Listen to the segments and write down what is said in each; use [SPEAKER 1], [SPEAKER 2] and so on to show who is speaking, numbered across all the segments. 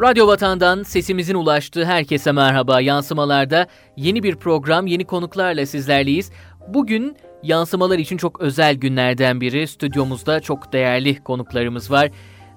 [SPEAKER 1] Radyo Vatan'dan sesimizin ulaştığı herkese merhaba. Yansımalarda yeni bir program, yeni konuklarla sizlerleyiz. Bugün yansımalar için çok özel günlerden biri. Stüdyomuzda çok değerli konuklarımız var.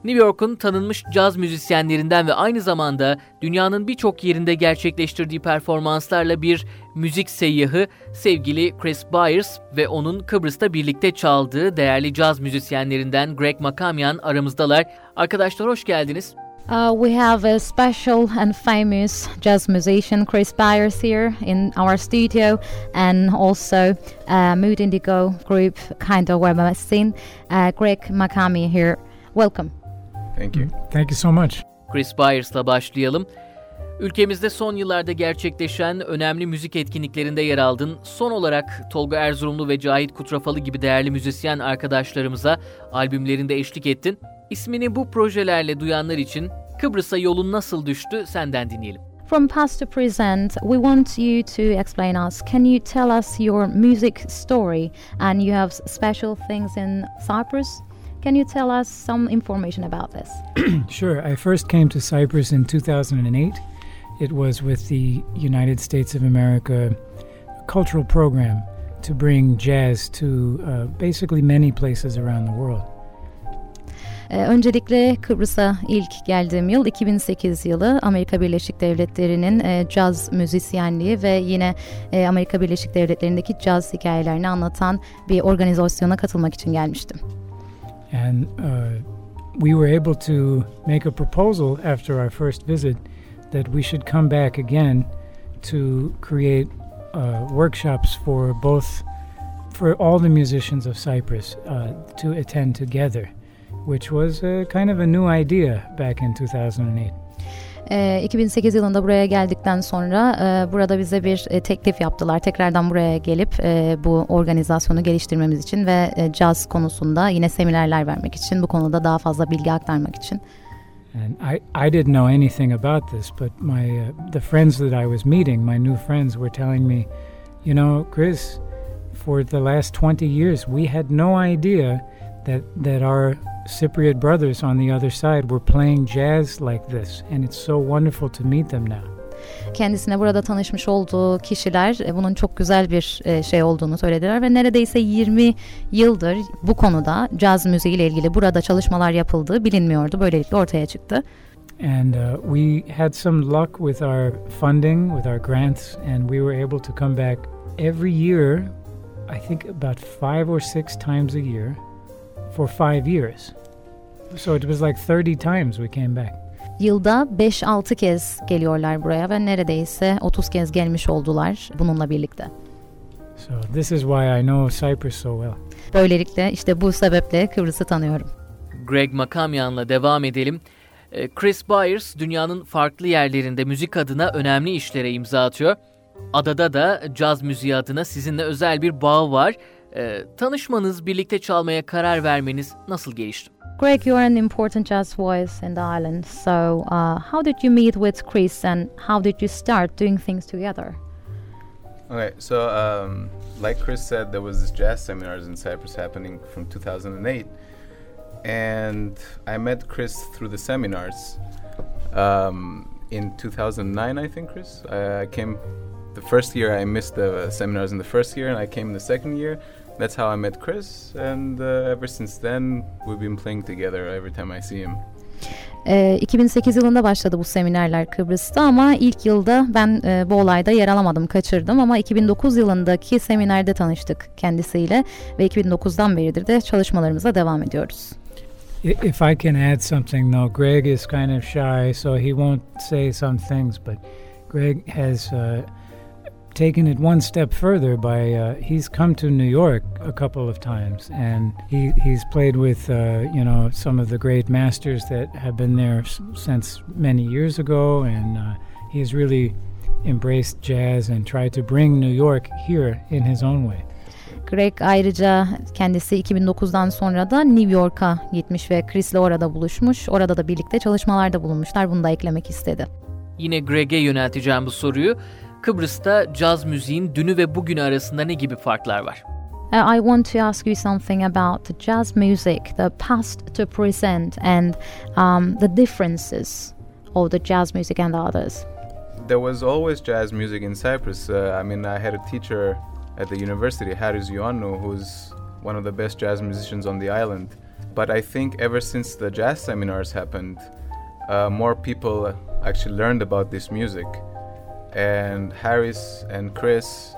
[SPEAKER 1] New York'un tanınmış caz müzisyenlerinden ve aynı zamanda dünyanın birçok yerinde gerçekleştirdiği performanslarla bir müzik seyyahı sevgili Chris Byers ve onun Kıbrıs'ta birlikte çaldığı değerli caz müzisyenlerinden Greg Makamian aramızdalar. Arkadaşlar hoş geldiniz.
[SPEAKER 2] Uh, we have a special and famous jazz musician, Chris Byers, here in our studio, and also uh, Mood Indigo group, kind of web scene, uh, Greg Makami here. Welcome.
[SPEAKER 3] Thank you.
[SPEAKER 4] Thank you so much.
[SPEAKER 1] Chris Byers'la başlayalım. Ülkemizde son yıllarda gerçekleşen önemli müzik etkinliklerinde yer aldın. Son olarak Tolga Erzurumlu ve Cahit Kutrafalı gibi değerli müzisyen arkadaşlarımıza albümlerinde eşlik ettin. İsmini bu projelerle duyanlar için Kıbrıs'a yolun nasıl düştü senden dinleyelim.
[SPEAKER 2] From past to present, we want you to explain us. Can you tell us your music story? And you have special things in Cyprus. Can you tell us some information about this?
[SPEAKER 4] sure. I first came to Cyprus in 2008. It was with the United States of America cultural program to bring jazz to uh, basically many places around the world.
[SPEAKER 2] Ee, öncelikle Kıbrıs'a ilk geldiğim yıl 2008 yılı Amerika Birleşik Devletleri'nin e, caz müzisyenliği ve yine e, Amerika Birleşik Devletleri'ndeki caz hikayelerini anlatan bir organizasyona katılmak için gelmiştim.
[SPEAKER 4] And uh, we were able to make a proposal after our first visit that we should come back again to create uh, workshops for both for all the musicians of Cyprus uh, to attend together. Which was a kind of a new idea back in 2008.
[SPEAKER 2] 2008 yılında buraya geldikten sonra burada bize bir teklif yaptılar. Tekrardan buraya gelip bu organizasyonu geliştirmemiz için ve caz konusunda yine seminerler vermek için, bu konuda daha fazla bilgi aktarmak için.
[SPEAKER 4] And I, I didn't know anything about this, but my uh, the friends that I was meeting, my new friends, were telling me, you know, Chris, for the last 20 years, we had no idea that that our Cypriot brothers on the other side were playing jazz like this, and it's so wonderful to meet them now.
[SPEAKER 2] Kendisine burada tanışmış olduğu kişiler bunun çok güzel bir şey olduğunu söylediler ve neredeyse 20 yıldır bu konuda caz müziği ile ilgili burada çalışmalar yapıldığı bilinmiyordu. Böylelikle ortaya çıktı.
[SPEAKER 4] And uh, we had some luck with our funding, with our grants, and we were able to come back every year, I think about five or six times a year for five years. So it was like 30 times we came back.
[SPEAKER 2] Yılda 5-6 kez geliyorlar buraya ve neredeyse 30 kez gelmiş oldular bununla birlikte.
[SPEAKER 4] So this is why I know Cyprus so well.
[SPEAKER 2] Böylelikle işte bu sebeple Kıbrıs'ı tanıyorum.
[SPEAKER 1] Greg Makamian'la devam edelim. Ee, Chris Byers dünyanın farklı yerlerinde müzik adına önemli işlere imza atıyor. Adada da caz müziği adına sizinle özel bir bağ var. Ee, tanışmanız, birlikte çalmaya karar vermeniz nasıl gelişti?
[SPEAKER 2] Greg, you're an important jazz voice in the island. So, uh, how did you meet with Chris and how did you start doing things together?
[SPEAKER 3] Okay, so um, like Chris said, there was this jazz seminars in Cyprus happening from 2008, and I met Chris through the seminars. Um, in 2009, I think, Chris. I, I came the first year. I missed the seminars in the first year, and I came in the second year that's how I met Chris, and uh, ever since then we've been playing together every time I see him.
[SPEAKER 2] E, 2008 yılında başladı bu seminerler Kıbrıs'ta ama ilk yılda ben e, bu olayda yer alamadım, kaçırdım ama 2009 yılındaki seminerde tanıştık kendisiyle ve 2009'dan beridir de çalışmalarımıza devam ediyoruz.
[SPEAKER 4] If I can add something though, Greg is kind of shy, so he won't say some things, but Greg has uh, taken it one step further by uh, he's come to New York a couple of times and he, he's played with uh, you know some of the great masters that have been there s- since many years ago and uh, he's really embraced jazz and tried to bring New York here in his own way.
[SPEAKER 2] Greg ayrıca kendisi 2009'dan sonra da New York'a gitmiş ve Chris'le orada buluşmuş. Orada da birlikte çalışmalarda bulunmuşlar. Bunu da eklemek istedi.
[SPEAKER 1] Yine Greg'e yönelteceğim bu soruyu. Kıbrıs'ta caz müziğin dünü ve bugünü arasında ne gibi farklar var?
[SPEAKER 2] Uh, I want to ask you something about the jazz music, the past to present, and um, the differences of the jazz music and the others?
[SPEAKER 3] There was always jazz music in Cyprus. Uh, I mean, I had a teacher at the university, Haris Ioannou, who's one of the best jazz musicians on the island. But I think ever since the jazz seminars happened, uh, more people actually learned about this music. And Harris and Chris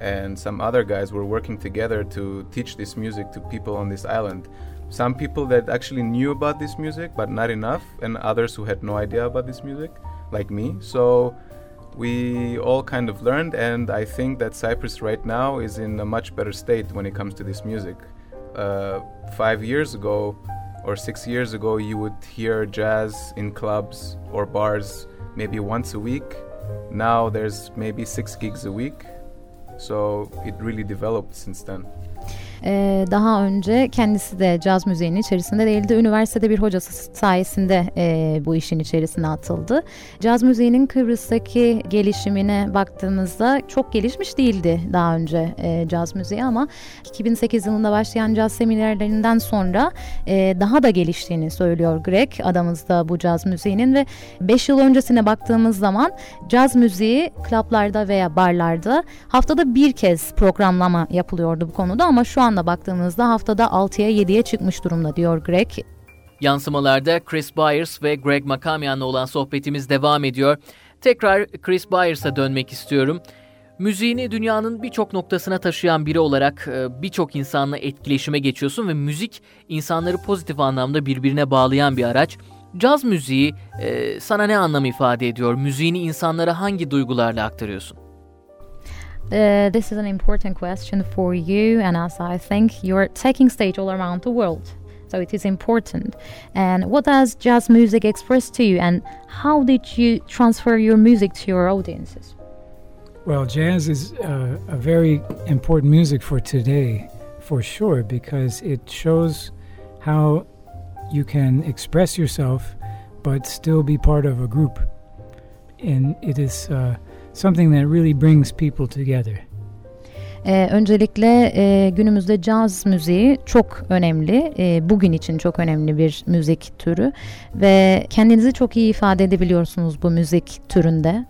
[SPEAKER 3] and some other guys were working together to teach this music to people on this island. Some people that actually knew about this music, but not enough, and others who had no idea about this music, like me. So we all kind of learned, and I think that Cyprus right now is in a much better state when it comes to this music. Uh, five years ago or six years ago, you would hear jazz in clubs or bars maybe once a week. Now there's maybe six gigs a week. So it really developed since then.
[SPEAKER 2] Ee, daha önce kendisi de caz müziğinin içerisinde değildi. Üniversitede bir hocası sayesinde e, bu işin içerisine atıldı. Caz müziğinin Kıbrıs'taki gelişimine baktığımızda çok gelişmiş değildi daha önce e, caz müziği ama 2008 yılında başlayan caz seminerlerinden sonra e, daha da geliştiğini söylüyor Greg adamızda bu caz müziğinin ve 5 yıl öncesine baktığımız zaman caz müziği klaplarda veya barlarda haftada bir kez programlama yapılıyordu bu konuda ama şu anda baktığımızda haftada 6'ya 7'ye çıkmış durumda diyor Greg.
[SPEAKER 1] Yansımalarda Chris Byers ve Greg Makamian'la olan sohbetimiz devam ediyor. Tekrar Chris Byers'a dönmek istiyorum. Müziğini dünyanın birçok noktasına taşıyan biri olarak e, birçok insanla etkileşime geçiyorsun ve müzik insanları pozitif anlamda birbirine bağlayan bir araç. Caz müziği e, sana ne anlam ifade ediyor? Müziğini insanlara hangi duygularla aktarıyorsun?
[SPEAKER 2] Uh, this is an important question for you, and as I think you're taking stage all around the world. So it is important. And what does jazz music express to you, and how did you transfer your music to your audiences?
[SPEAKER 4] Well, jazz is uh, a very important music for today, for sure, because it shows how you can express yourself but still be part of a group. And it is uh, something that really brings people together.
[SPEAKER 2] Ee, öncelikle e, günümüzde caz müziği çok önemli. E, bugün için çok önemli bir müzik türü ve kendinizi çok iyi ifade edebiliyorsunuz bu müzik türünde.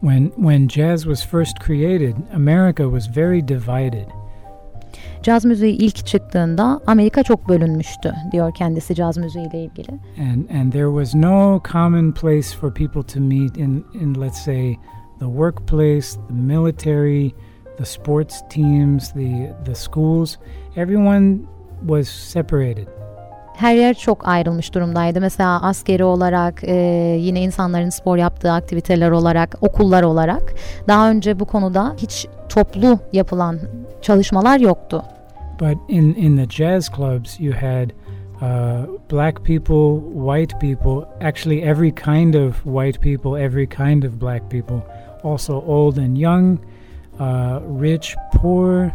[SPEAKER 4] When when jazz was first created, America was very divided.
[SPEAKER 2] Caz müziği ilk çıktığında Amerika çok bölünmüştü diyor kendisi caz müziğiyle ilgili.
[SPEAKER 4] And and there was no common place for people to meet in in let's say the workplace, the military, the sports teams, the the schools. Everyone was separated.
[SPEAKER 2] Her yer çok ayrılmış durumdaydı. Mesela askeri olarak, e, yine insanların spor yaptığı aktiviteler olarak, okullar olarak. Daha önce bu konuda hiç toplu yapılan çalışmalar yoktu.
[SPEAKER 4] But in in the jazz clubs, you had uh, black people, white people, actually every kind of white people, every kind of black people, also old and young, uh, rich, poor,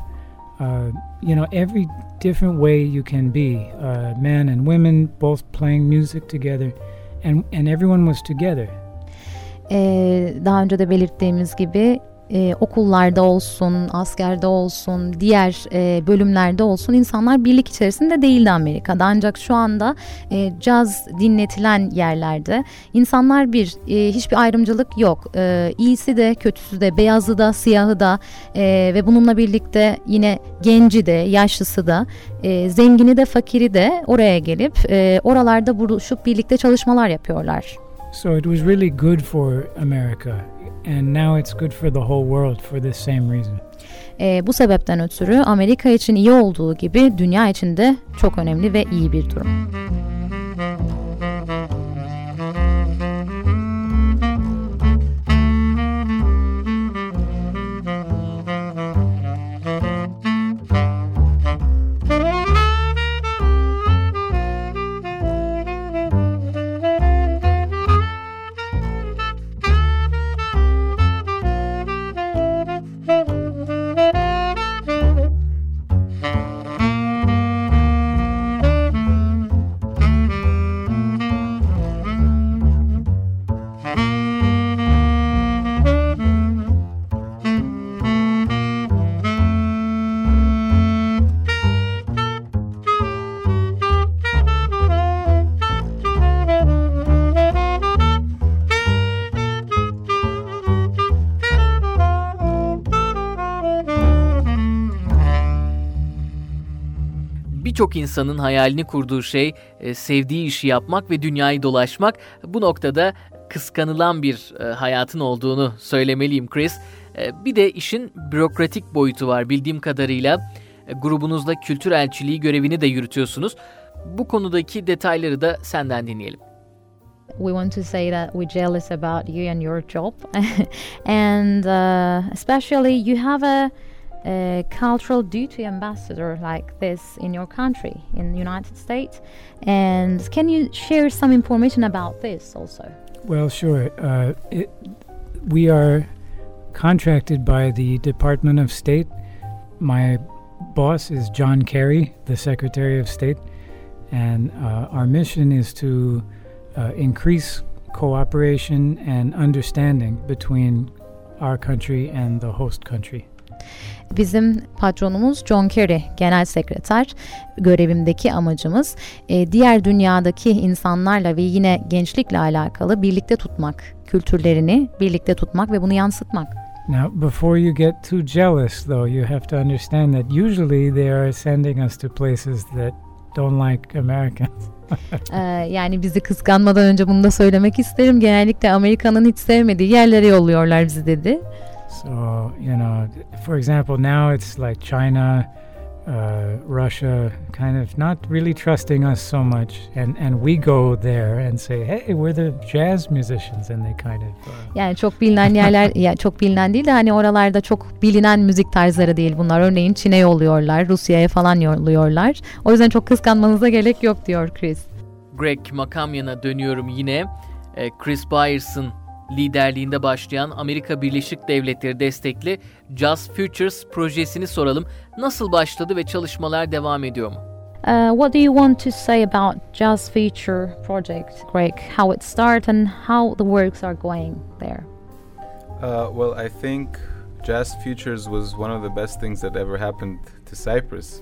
[SPEAKER 4] uh, you know, every different way you can be, uh, men and women both playing music together, and, and everyone was together.
[SPEAKER 2] Ee, daha önce de belirttiğimiz gibi e, okullarda olsun, askerde olsun, diğer e, bölümlerde olsun insanlar birlik içerisinde değildi Amerika'da. Ancak şu anda e, caz dinletilen yerlerde insanlar bir, e, hiçbir ayrımcılık yok. E, iyisi de, kötüsü de, beyazı da, siyahı da e, ve bununla birlikte yine genci de, yaşlısı da, e, zengini de, fakiri de oraya gelip e, oralarda buluşup birlikte çalışmalar yapıyorlar.
[SPEAKER 4] So it was really good for America, and now it's good for the whole world for this same reason.
[SPEAKER 2] E, bu sebepten ötürü Amerika için iyi olduğu gibi dünya için de çok önemli ve iyi bir durum.
[SPEAKER 1] Birçok insanın hayalini kurduğu şey e, sevdiği işi yapmak ve dünyayı dolaşmak. Bu noktada kıskanılan bir e, hayatın olduğunu söylemeliyim Chris. E, bir de işin bürokratik boyutu var bildiğim kadarıyla. E, grubunuzda kültür elçiliği görevini de yürütüyorsunuz. Bu konudaki detayları da senden dinleyelim.
[SPEAKER 2] we want to say that we're jealous about you and your job and uh, especially you have a, a, cultural duty ambassador like this in your country in the united states and can you share some information about this also
[SPEAKER 4] Well, sure. Uh, it, we are contracted by the Department of State. My boss is John Kerry, the Secretary of State, and uh, our mission is to uh, increase cooperation and understanding between our country and the host country.
[SPEAKER 2] Bizim patronumuz John Kerry, genel sekreter. Görevimdeki amacımız e, diğer dünyadaki insanlarla ve yine gençlikle alakalı birlikte tutmak, kültürlerini birlikte tutmak ve bunu yansıtmak.
[SPEAKER 4] Now, before you get too jealous, though, you have to understand that usually they are sending us to places that don't like Americans.
[SPEAKER 2] Ee, yani bizi kıskanmadan önce bunu da söylemek isterim. Genellikle Amerika'nın hiç sevmediği yerlere yolluyorlar bizi dedi.
[SPEAKER 4] So, you know, for example, now it's like China, uh, Russia, kind of not really trusting us so much. And, and we go there and say, hey, we're the jazz musicians. And they kind of. Uh,
[SPEAKER 2] Yani çok bilinen yerler, ya çok bilinen değil de hani oralarda çok bilinen müzik tarzları değil bunlar. Örneğin Çin'e yolluyorlar, Rusya'ya falan yolluyorlar. O yüzden çok kıskanmanıza gerek yok diyor Chris.
[SPEAKER 1] Greg Makamyan'a dönüyorum yine. E, Chris Byers'ın liderliğinde başlayan Amerika Birleşik Devletleri destekli Jazz Futures projesini soralım. Nasıl başladı ve çalışmalar devam ediyor mu?
[SPEAKER 2] Uh, what do you want to say about Jazz Feature Project, Greg? How it started and how the works are going there?
[SPEAKER 3] Uh, well, I think Jazz Futures was one of the best things that ever happened to Cyprus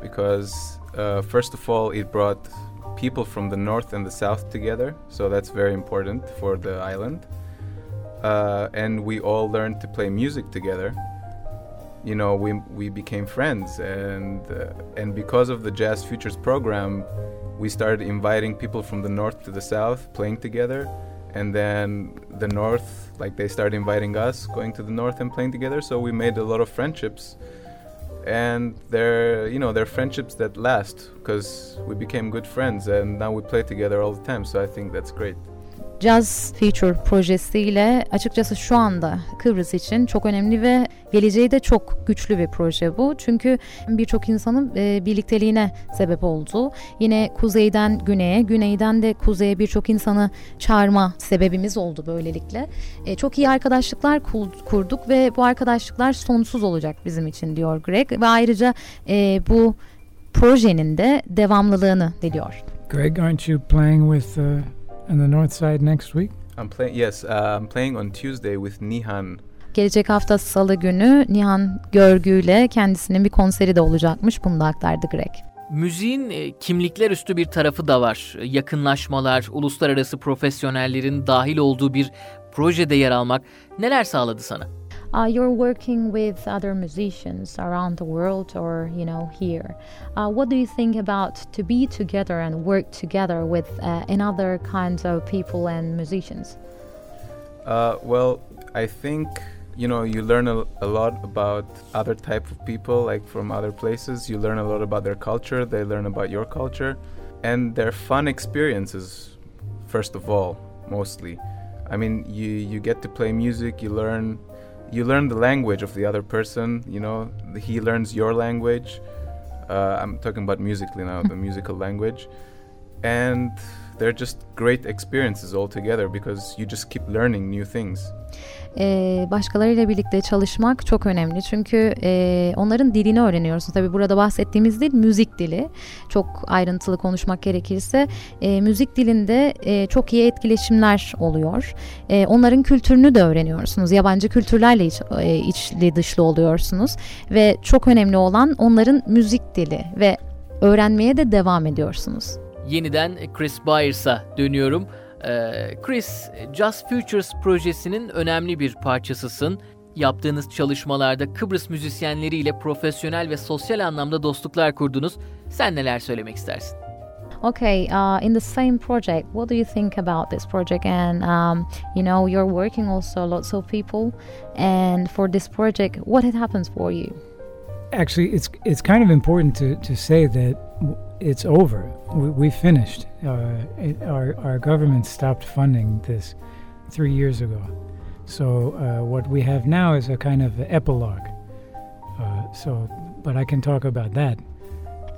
[SPEAKER 3] because, uh, first of all, it brought people from the north and the south together, so that's very important for the island. Uh, and we all learned to play music together. You know, we, we became friends, and uh, and because of the Jazz Futures program, we started inviting people from the north to the south, playing together, and then the north like they started inviting us going to the north and playing together. So we made a lot of friendships. And they're you know they're friendships that last because we became good friends and now we play together all the time. So i think that's great
[SPEAKER 2] Jazz Feature projesiyle açıkçası şu anda Kıbrıs için çok önemli ve geleceği de çok güçlü bir proje bu. Çünkü birçok insanın e, birlikteliğine sebep oldu. Yine kuzeyden güneye, güneyden de kuzeye birçok insanı çağırma sebebimiz oldu böylelikle. E, çok iyi arkadaşlıklar kurduk ve bu arkadaşlıklar sonsuz olacak bizim için diyor Greg. Ve ayrıca e, bu projenin de devamlılığını diliyor.
[SPEAKER 4] Greg, aren't you playing with... Uh on the north side next week?
[SPEAKER 3] I'm playing. Yes, uh, I'm playing on Tuesday with Nihan.
[SPEAKER 2] Gelecek hafta Salı günü Nihan Görgü'yle kendisinin bir konseri de olacakmış. Bunu da aktardı Greg.
[SPEAKER 1] Müziğin e, kimlikler üstü bir tarafı da var. Yakınlaşmalar, uluslararası profesyonellerin dahil olduğu bir projede yer almak neler sağladı sana?
[SPEAKER 2] Uh, you're working with other musicians around the world or you know here. Uh, what do you think about to be together and work together with uh, another kinds of people and musicians?
[SPEAKER 3] Uh, well i think you know you learn a, a, lot about other type of people like from other places. You learn a lot about their culture. They learn about your culture and they're fun experiences first of all mostly. I mean you you get to play music you learn you learn the language of the other person. You know, he learns your language. Uh, I'm talking about musically now, the musical language, and they're just great experiences all together because you just keep learning new things.
[SPEAKER 2] E, başkalarıyla birlikte çalışmak çok önemli. Çünkü e, onların dilini öğreniyorsun. Tabii burada bahsettiğimiz dil müzik dili. Çok ayrıntılı konuşmak gerekirse e, müzik dilinde e, çok iyi etkileşimler oluyor. E, onların kültürünü de öğreniyorsunuz. Yabancı kültürlerle iç, e, içli dışlı oluyorsunuz. Ve çok önemli olan onların müzik dili ve öğrenmeye de devam ediyorsunuz.
[SPEAKER 1] Yeniden Chris Byers'a dönüyorum. Ee, Chris, Just Futures projesinin önemli bir parçasısın. Yaptığınız çalışmalarda Kıbrıs müzisyenleriyle profesyonel ve sosyal anlamda dostluklar kurdunuz. Sen neler söylemek istersin?
[SPEAKER 2] Okay, uh, in the same project, what do you think about this project? And um, you know, you're working also lots of people, and for this project, what had happens for you?
[SPEAKER 4] Actually, it's it's kind of important to, to say that it's over. We, we finished. Uh, it, our our government stopped funding this three years ago. So uh, what we have now is a kind of epilogue. Uh, so, but I can talk about that.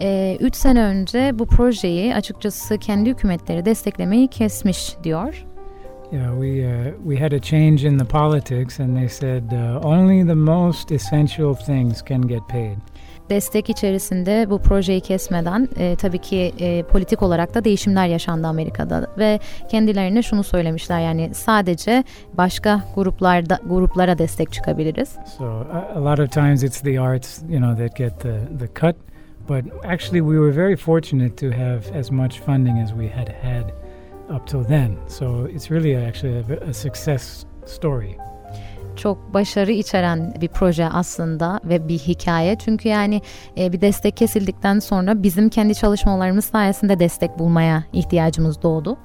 [SPEAKER 2] Ee, üç sene önce bu projeyi açıkçası kendi hükümetleri desteklemeyi kesmiş diyor.
[SPEAKER 4] Yeah, we uh, we had a change in the politics, and they said uh, only the most essential things can get paid.
[SPEAKER 2] Destek içerisinde bu projeyi kesmeden e, tabii ki e, politik olarak da değişimler yaşandı Amerika'da ve kendilerine şunu söylemişler yani sadece başka gruplarda gruplara destek çıkabiliriz.
[SPEAKER 4] So a, lot of times it's the arts, you know, that get the the cut, but actually we were very fortunate to have as much funding as we had had up till then. So it's really actually a, a success story.
[SPEAKER 2] Çok başarı içeren bir proje aslında ve bir hikaye. Çünkü yani e, bir destek kesildikten sonra bizim kendi çalışmalarımız sayesinde destek bulmaya ihtiyacımız doğdu.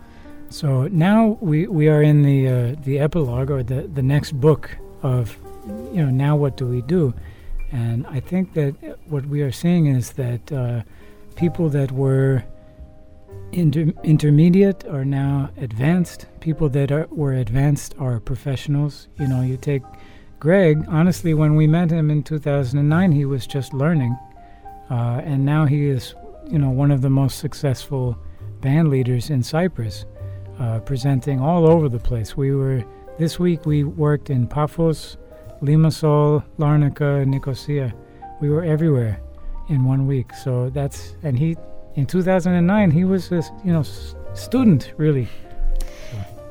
[SPEAKER 4] So now we, we are in the uh, the epilogue or the, the next book of you know now what do we do, and I think that what we are seeing is that uh, people that were inter- intermediate are now advanced. People that are, were advanced are professionals. You know, you take Greg, honestly, when we met him in 2009, he was just learning. Uh, and now he is, you know, one of the most successful band leaders in Cyprus, uh, presenting all over the place. We were, this week, we worked in Paphos, Limassol, Larnaca, Nicosia. We were everywhere in one week. So that's, and he, in 2009 he was a you know student really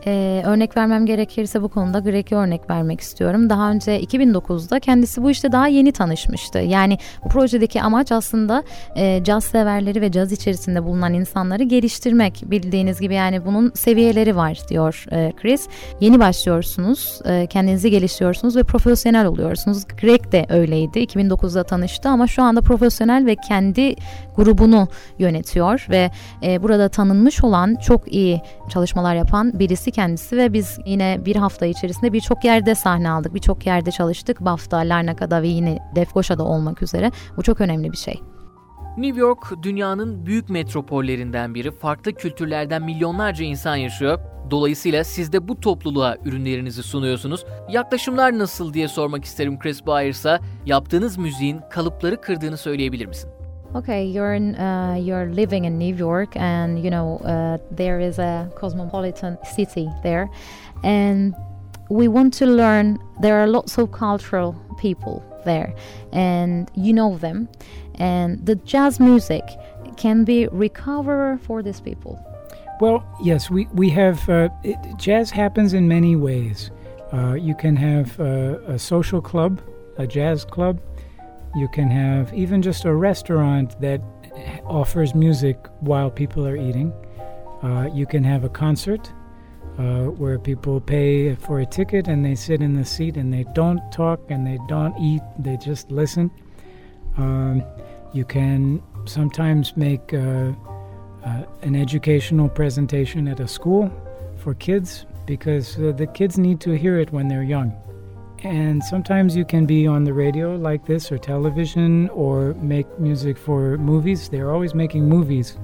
[SPEAKER 2] Ee, örnek vermem gerekirse bu konuda Greg'e örnek vermek istiyorum. Daha önce 2009'da kendisi bu işte daha yeni tanışmıştı. Yani bu projedeki amaç aslında e, caz severleri ve caz içerisinde bulunan insanları geliştirmek. Bildiğiniz gibi yani bunun seviyeleri var diyor e, Chris. Yeni başlıyorsunuz, e, kendinizi geliştiriyorsunuz ve profesyonel oluyorsunuz. Greg de öyleydi. 2009'da tanıştı ama şu anda profesyonel ve kendi grubunu yönetiyor ve e, burada tanınmış olan çok iyi çalışmalar yapan birisi kendisi ve biz yine bir hafta içerisinde birçok yerde sahne aldık. Birçok yerde çalıştık. BAFTA, Larnaca'da ve yine Defgoşa'da olmak üzere. Bu çok önemli bir şey.
[SPEAKER 1] New York dünyanın büyük metropollerinden biri. Farklı kültürlerden milyonlarca insan yaşıyor. Dolayısıyla siz de bu topluluğa ürünlerinizi sunuyorsunuz. Yaklaşımlar nasıl diye sormak isterim Chris Byers'a. Yaptığınız müziğin kalıpları kırdığını söyleyebilir misin?
[SPEAKER 2] Okay, you're in, uh, you're living in New York, and you know uh, there is a cosmopolitan city there, and we want to learn. There are lots of cultural people there, and you know them, and the jazz music can be recover for these people.
[SPEAKER 4] Well, yes, we we have uh, it, jazz happens in many ways. Uh, you can have uh, a social club, a jazz club you can have even just a restaurant that offers music while people are eating. Uh, you can have a concert uh, where people pay for a ticket and they sit in the seat and they don't talk and they don't eat, they just listen. Um, you can sometimes make uh, uh an educational presentation at a school for kids because uh, the kids need to hear it when they're young. And sometimes you can be on the radio like this or television or make music for movies. They're always making movies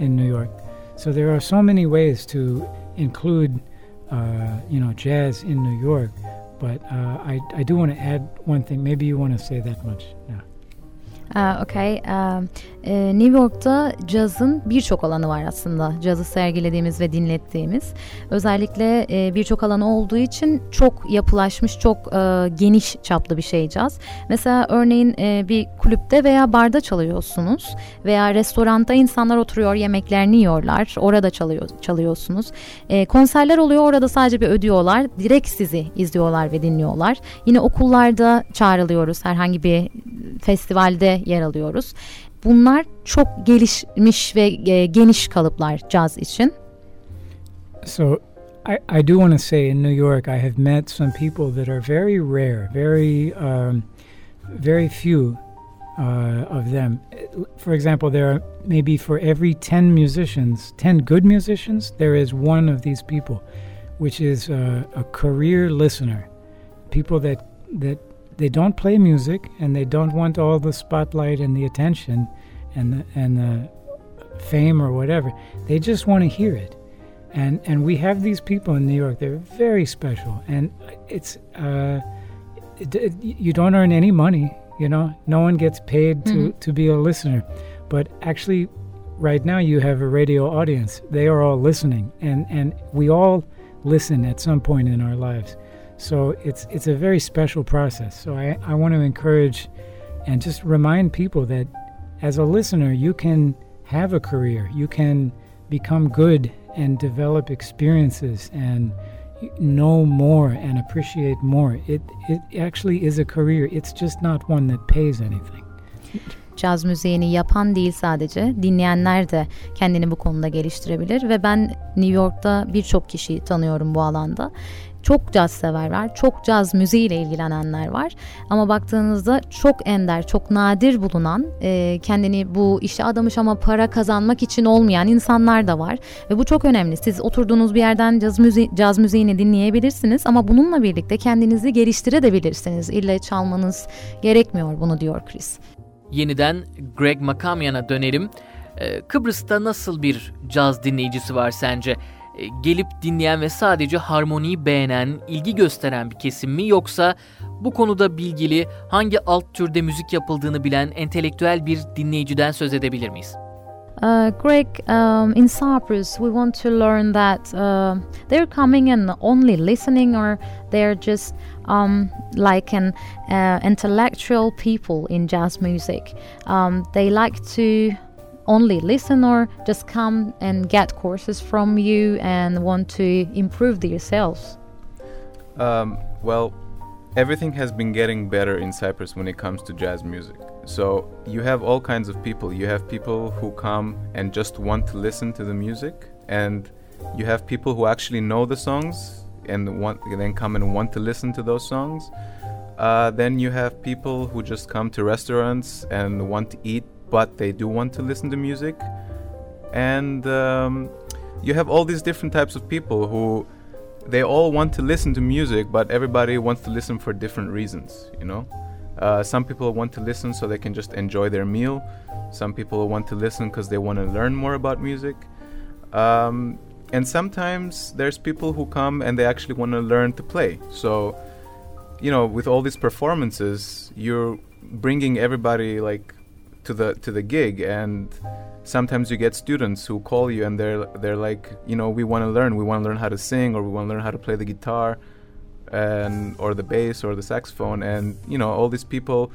[SPEAKER 4] in New York. So there are so many ways to include, uh, you know, jazz in New York. But uh, I, I do want to add one thing. Maybe you want to say that much. Yeah.
[SPEAKER 2] Uh, okay. Uh, New York'ta cazın birçok alanı var aslında. Cazı sergilediğimiz ve dinlettiğimiz. Özellikle e, birçok alanı olduğu için çok yapılaşmış, çok e, geniş çaplı bir şey caz. Mesela örneğin e, bir kulüpte veya barda çalıyorsunuz veya restoranda insanlar oturuyor, yemeklerini yiyorlar. Orada çalıyor, çalıyorsunuz. E, konserler oluyor, orada sadece bir ödüyorlar. Direkt sizi izliyorlar ve dinliyorlar. Yine okullarda çağrılıyoruz herhangi bir festivalde yer alıyoruz. Bunlar çok gelişmiş ve e, geniş kalıplar caz için.
[SPEAKER 4] So I, I do want to say in New York I have met some people that are very rare, very um, very few uh, of them. For example, there are maybe for every 10 musicians, 10 good musicians, there is one of these people, which is uh, a career listener. People that, that they don't play music and they don't want all the spotlight and the attention and the, and the fame or whatever. They just want to hear it. And, and we have these people in New York. They're very special. And it's, uh, it, it, you don't earn any money you know, no one gets paid to, mm-hmm. to be a listener. But actually, right now, you have a radio audience. They are all listening, and, and we all listen at some point in our lives. So it's, it's a very special process. So I, I want to encourage and just remind people that as a listener, you can have a career, you can become good and develop experiences and know more and appreciate more. It, it actually is a career. It's just not one that pays anything.
[SPEAKER 2] Caz müziğini yapan değil sadece dinleyenler de kendini bu konuda geliştirebilir ve ben New York'ta birçok kişiyi tanıyorum bu alanda çok caz sever var, çok caz müziğiyle ilgilenenler var. Ama baktığınızda çok ender, çok nadir bulunan, e, kendini bu işe adamış ama para kazanmak için olmayan insanlar da var. Ve bu çok önemli. Siz oturduğunuz bir yerden caz, müzi caz müziğini dinleyebilirsiniz ama bununla birlikte kendinizi geliştirebilirsiniz. İlle çalmanız gerekmiyor bunu diyor Chris.
[SPEAKER 1] Yeniden Greg Makamyan'a dönelim. Ee, Kıbrıs'ta nasıl bir caz dinleyicisi var sence? E, gelip dinleyen ve sadece harmoniyi beğenen, ilgi gösteren bir kesim mi yoksa bu konuda bilgili, hangi alt türde müzik yapıldığını bilen entelektüel bir dinleyiciden söz edebilir miyiz?
[SPEAKER 2] Uh, Greg, um, in Cyprus, we want to learn that uh, they're coming and only listening, or they're just um, like an uh, intellectual people in jazz music. Um, they like to only listen or just come and get courses from you and want to improve themselves?
[SPEAKER 3] Um, well, everything has been getting better in Cyprus when it comes to jazz music. So you have all kinds of people. You have people who come and just want to listen to the music, and you have people who actually know the songs and want then come and want to listen to those songs. Uh, then you have people who just come to restaurants and want to eat but they do want to listen to music. And um, you have all these different types of people who they all want to listen to music, but everybody wants to listen for different reasons, you know? Uh, some people want to listen so they can just enjoy their meal. Some people want to listen because they want to learn more about music. Um, and sometimes there's people who come and they actually want to learn to play. So, you know, with all these performances, you're bringing everybody like to the to the gig and sometimes you get students who call you and they're they're like you know we want to learn. We want to learn how to sing or we want to learn how to play the guitar and or the bass or the saxophone. And you know all these people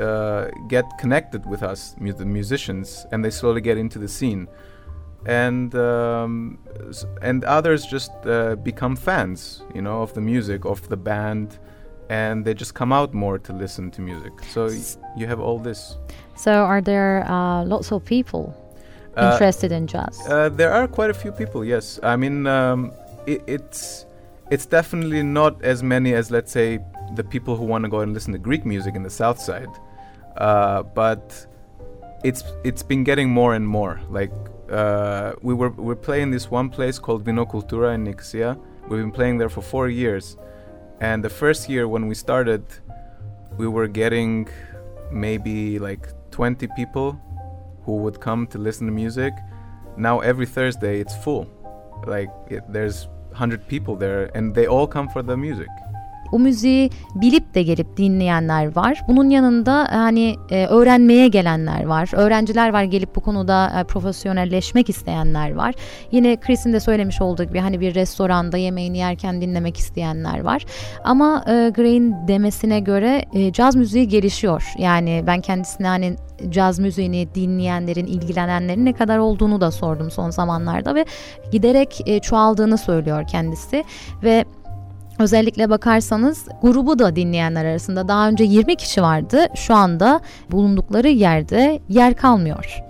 [SPEAKER 3] uh, get connected with us mu- the musicians and they slowly get into the scene. And um, and others just uh, become fans you know of the music of the band and they just come out more to listen to music. So y- you have all this
[SPEAKER 2] so, are there uh, lots of people uh, interested in jazz?
[SPEAKER 3] Uh, there are quite a few people. Yes, I mean um, it, it's it's definitely not as many as let's say the people who want to go and listen to Greek music in the South Side, uh, but it's it's been getting more and more. Like uh, we were we're playing this one place called Vino Cultura in Nicosia. We've been playing there for four years, and the first year when we started, we were getting maybe like 20 people who would come to listen to music. Now every Thursday it's full. Like it, there's 100 people there and they all come for the music.
[SPEAKER 2] O müziği bilip de gelip dinleyenler var. Bunun yanında hani e, öğrenmeye gelenler var. Öğrenciler var gelip bu konuda e, profesyonelleşmek isteyenler var. Yine Chris'in de söylemiş olduğu gibi hani bir restoranda yemeğini yerken dinlemek isteyenler var. Ama e, Gray'in demesine göre e, caz müziği gelişiyor. Yani ben kendisine hani caz müziğini dinleyenlerin, ilgilenenlerin ne kadar olduğunu da sordum son zamanlarda ve giderek e, çoğaldığını söylüyor kendisi ve Özellikle bakarsanız grubu da dinleyenler arasında daha önce 20 kişi vardı. Şu anda bulundukları yerde yer kalmıyor.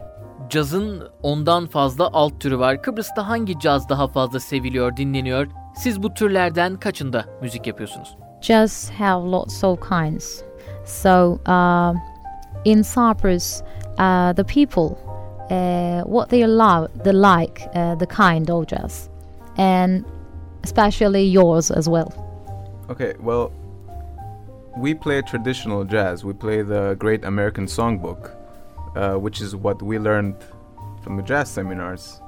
[SPEAKER 1] Cazın ondan fazla alt türü var. Kıbrıs'ta hangi caz daha fazla seviliyor, dinleniyor? Siz bu türlerden kaçında müzik yapıyorsunuz?
[SPEAKER 2] Jazz have lots of kinds. So uh, in Cyprus, uh, the people, uh, what they love, the like, uh, the kind of jazz, and especially yours as well.
[SPEAKER 3] Okay, well, we play traditional jazz. We play the Great American Songbook, uh, which is what we learned from the jazz seminars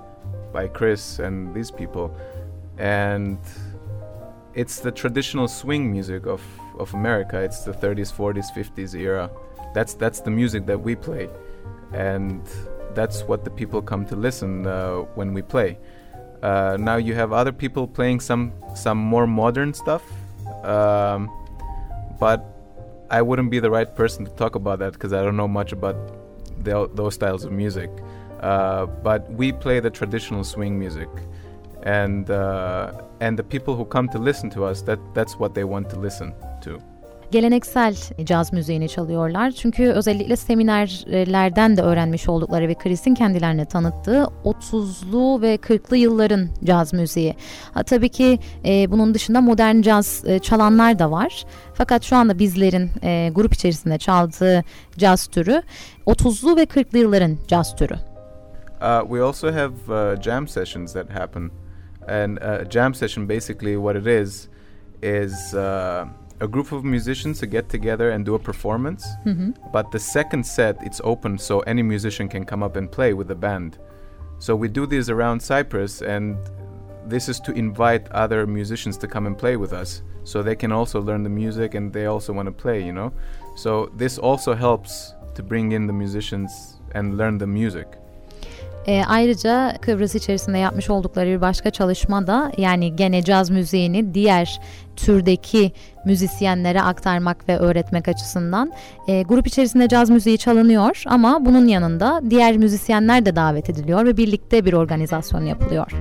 [SPEAKER 3] by Chris and these people. And it's the traditional swing music of, of America. It's the 30s, 40s, 50s era. That's that's the music that we play, and that's what the people come to listen uh, when we play. Uh, now you have other people playing some some more modern stuff, um, but I wouldn't be the right person to talk about that because I don't know much about the, those styles of music. Uh, but we play the traditional swing music, and uh, and the people who come to listen to us that that's what they want to listen to.
[SPEAKER 2] Geleneksel caz müziğini çalıyorlar. Çünkü özellikle seminerlerden de öğrenmiş oldukları ve Chris'in kendilerine tanıttığı 30'lu ve 40'lı yılların caz müziği. Ha, tabii ki e, bunun dışında modern caz e, çalanlar da var. Fakat şu anda bizlerin e, grup içerisinde çaldığı caz türü 30'lu ve 40'lı yılların caz türü.
[SPEAKER 3] Uh, we also have uh, jam sessions that happen, and uh, jam session basically what it is is uh, a group of musicians to get together and do a performance. Mm-hmm. But the second set it's open so any musician can come up and play with the band. So we do this around Cyprus, and this is to invite other musicians to come and play with us, so they can also learn the music and they also want to play. You know, so this also helps to bring in the musicians and learn the music.
[SPEAKER 2] E, ayrıca Kıbrıs içerisinde yapmış oldukları bir başka çalışma da yani gene caz müziğini diğer türdeki müzisyenlere aktarmak ve öğretmek açısından e, grup içerisinde caz müziği çalınıyor ama bunun yanında diğer müzisyenler de davet ediliyor ve birlikte bir organizasyon yapılıyor.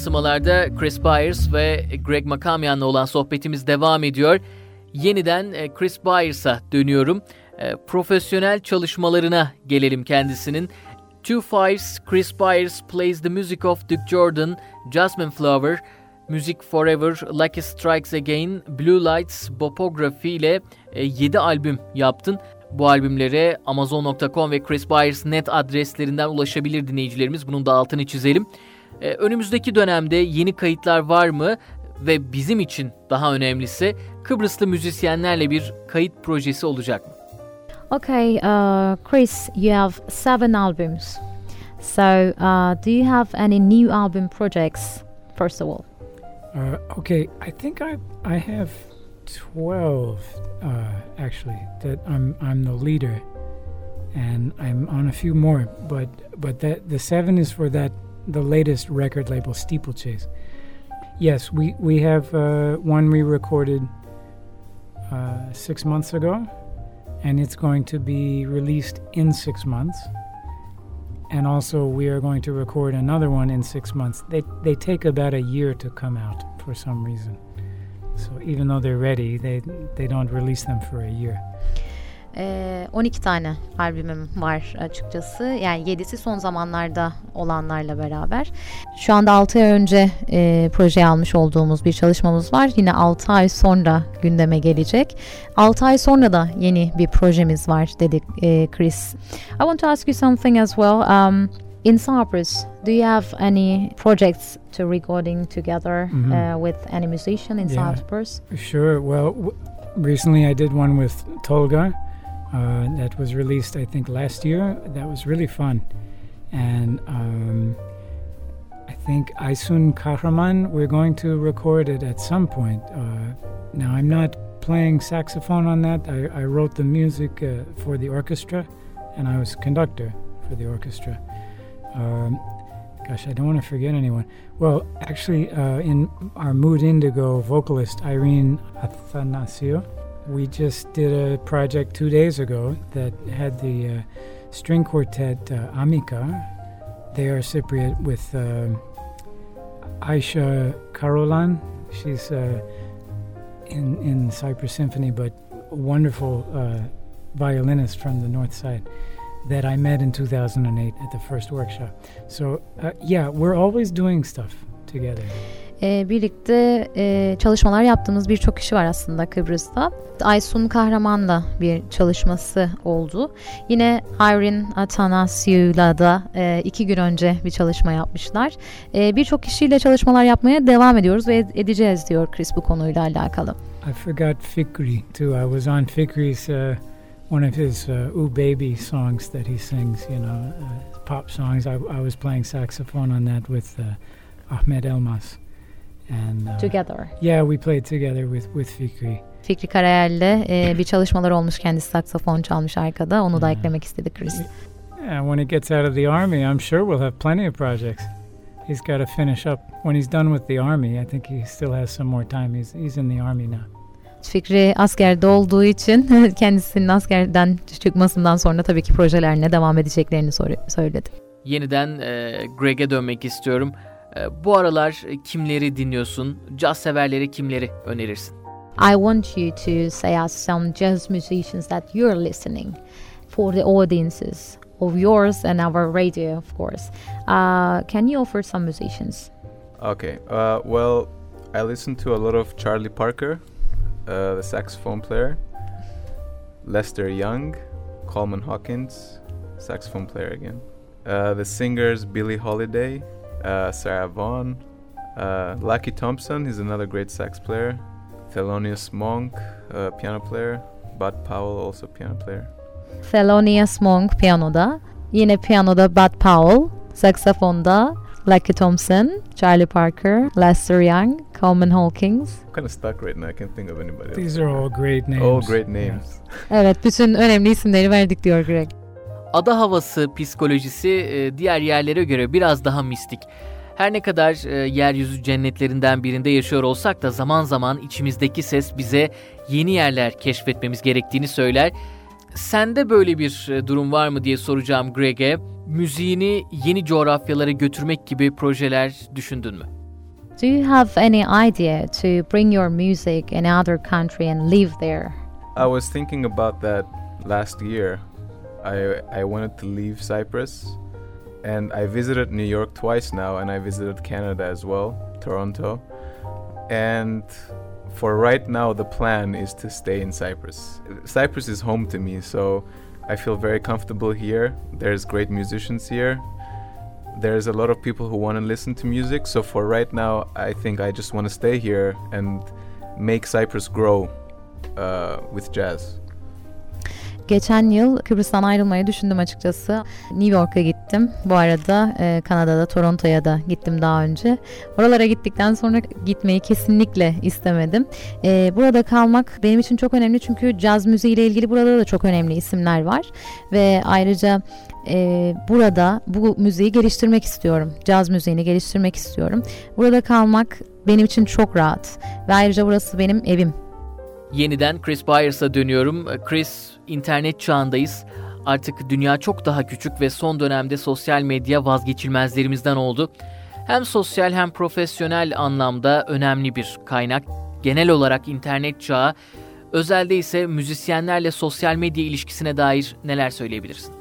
[SPEAKER 1] Yansımalarda Chris Byers ve Greg Makamian'la olan sohbetimiz devam ediyor. Yeniden e, Chris Byers'a dönüyorum. E, profesyonel çalışmalarına gelelim kendisinin. Two Fives, Chris Byers plays the music of Duke Jordan, Jasmine Flower, Music Forever, Lucky Strikes Again, Blue Lights, Bopography ile 7 e, albüm yaptın. Bu albümlere Amazon.com ve Chris Byers net adreslerinden ulaşabilir dinleyicilerimiz. Bunun da altını çizelim. Ee, önümüzdeki dönemde yeni kayıtlar var mı? Ve bizim için daha önemlisi Kıbrıslı müzisyenlerle bir kayıt projesi olacak mı?
[SPEAKER 2] Okay, uh, Chris, you have seven albums. So, uh, do you have any new album projects, first of all?
[SPEAKER 4] Uh, okay, I think I I have twelve uh, actually that I'm I'm the leader, and I'm on a few more. But but that the seven is for that the latest record label, Steeplechase. Yes, we we have uh, one we recorded uh, six months ago, and it's going to be released in six months. And also, we are going to record another one in six months. They they take about a year to come out for some reason. So even though they're ready, they they don't release them for a year.
[SPEAKER 2] E, 12 tane albümüm var açıkçası. Yani 7'si son zamanlarda olanlarla beraber. Şu anda 6 ay önce e, projeye almış olduğumuz bir çalışmamız var. Yine 6 ay sonra gündeme gelecek. 6 ay sonra da yeni bir projemiz var dedik e, Chris. I want to ask you something as well. Um, in Cyprus, do you have any projects to recording together mm-hmm. uh, with any musician in yeah, Cyprus?
[SPEAKER 4] Sure. Well, w- recently I did one with Tolga. Uh, that was released, I think, last year. That was really fun. And um, I think Aisun Kahraman, we're going to record it at some point. Uh, now, I'm not playing saxophone on that. I, I wrote the music uh, for the orchestra, and I was conductor for the orchestra. Um, gosh, I don't want to forget anyone. Well, actually, uh, in our Mood Indigo vocalist, Irene Athanasio, we just did a project two days ago that had the uh, string quartet uh, Amica. They are Cypriot with uh, Aisha Karolan. She's uh, in in Cyprus Symphony, but a wonderful uh, violinist from the north side that I met in 2008 at the first workshop. So uh, yeah, we're always doing stuff together.
[SPEAKER 2] E, birlikte e, çalışmalar yaptığımız birçok kişi var aslında Kıbrıs'ta. Aysun Kahraman'la bir çalışması oldu. Yine Irene Atanasiou'la da e, iki gün önce bir çalışma yapmışlar. E, birçok kişiyle çalışmalar yapmaya devam ediyoruz ve edeceğiz diyor Chris bu konuyla alakalı.
[SPEAKER 4] I forgot Fikri too. I was on Fikri's uh, one of his uh, "Ooh Baby" songs that he sings. You know, uh, pop songs. I, I was playing saxophone on that with uh, Ahmed Elmas.
[SPEAKER 2] And, uh, together.
[SPEAKER 4] Yeah, we played together with with Fikri.
[SPEAKER 2] Fikri Karayel'le e, bir çalışmalar olmuş. Kendisi saksafon çalmış arkada. Onu da eklemek istedi Chris.
[SPEAKER 4] Yeah, when he gets out of the army, I'm sure we'll have plenty of projects. He's got to finish up. When he's done with the army, I think he still has some more time. He's he's in the army now.
[SPEAKER 2] Fikri askerde olduğu için kendisinin askerden çıkmasından sonra tabii ki projelerine devam edeceklerini söyledi.
[SPEAKER 1] Yeniden e, Greg'e dönmek istiyorum. Ee, bu aralar kimleri dinliyorsun? Caz severleri kimleri önerirsin?
[SPEAKER 2] I want you to say us some jazz musicians that you're listening for the audiences of yours and our radio, of course. Uh, can you offer some musicians?
[SPEAKER 3] Okay. Uh, well, I listen to a lot of Charlie Parker, uh, the saxophone player, Lester Young, Coleman Hawkins, saxophone player again, uh, the singers Billie Holiday, uh, Sarah Vaughan. Uh, Lucky Thompson, he's another great sax player. Thelonious Monk, uh, piano player. Bud Powell, also piano player.
[SPEAKER 2] Thelonious Monk piyanoda. Yine piyanoda Bud Powell. Saksafonda Lucky Thompson, Charlie Parker, Lester Young, Coleman Hawkins.
[SPEAKER 3] I'm kind of stuck right now. I can't think of anybody
[SPEAKER 4] These
[SPEAKER 3] else.
[SPEAKER 4] are all great names.
[SPEAKER 3] All great names.
[SPEAKER 2] evet, bütün önemli isimleri verdik diyor Greg.
[SPEAKER 1] Ada havası psikolojisi e, diğer yerlere göre biraz daha mistik. Her ne kadar e, yeryüzü cennetlerinden birinde yaşıyor olsak da zaman zaman içimizdeki ses bize yeni yerler keşfetmemiz gerektiğini söyler. Sende böyle bir e, durum var mı diye soracağım Greg'e. Müziğini yeni coğrafyalara götürmek gibi projeler düşündün mü?
[SPEAKER 2] Do you have any idea to bring your music in other country and live there?
[SPEAKER 3] I was thinking about that last year. I I wanted to leave Cyprus, and I visited New York twice now, and I visited Canada as well, Toronto, and for right now the plan is to stay in Cyprus. Cyprus is home to me, so I feel very comfortable here. There's great musicians here. There's a lot of people who want to listen to music, so for right now, I think I just want to stay here and make Cyprus grow uh, with jazz.
[SPEAKER 2] Geçen yıl Kıbrıs'tan ayrılmayı düşündüm açıkçası. New York'a gittim. Bu arada e, Kanada'da Toronto'ya da gittim daha önce. Oralara gittikten sonra gitmeyi kesinlikle istemedim. E, burada kalmak benim için çok önemli çünkü caz müziği ile ilgili burada da çok önemli isimler var. Ve ayrıca e, burada bu müziği geliştirmek istiyorum. Caz müziğini geliştirmek istiyorum. Burada kalmak benim için çok rahat. Ve ayrıca burası benim evim.
[SPEAKER 1] Yeniden Chris Byers'a dönüyorum. Chris, internet çağındayız. Artık dünya çok daha küçük ve son dönemde sosyal medya vazgeçilmezlerimizden oldu. Hem sosyal hem profesyonel anlamda önemli bir kaynak. Genel olarak internet çağı, özelde ise müzisyenlerle sosyal medya ilişkisine dair neler söyleyebilirsin?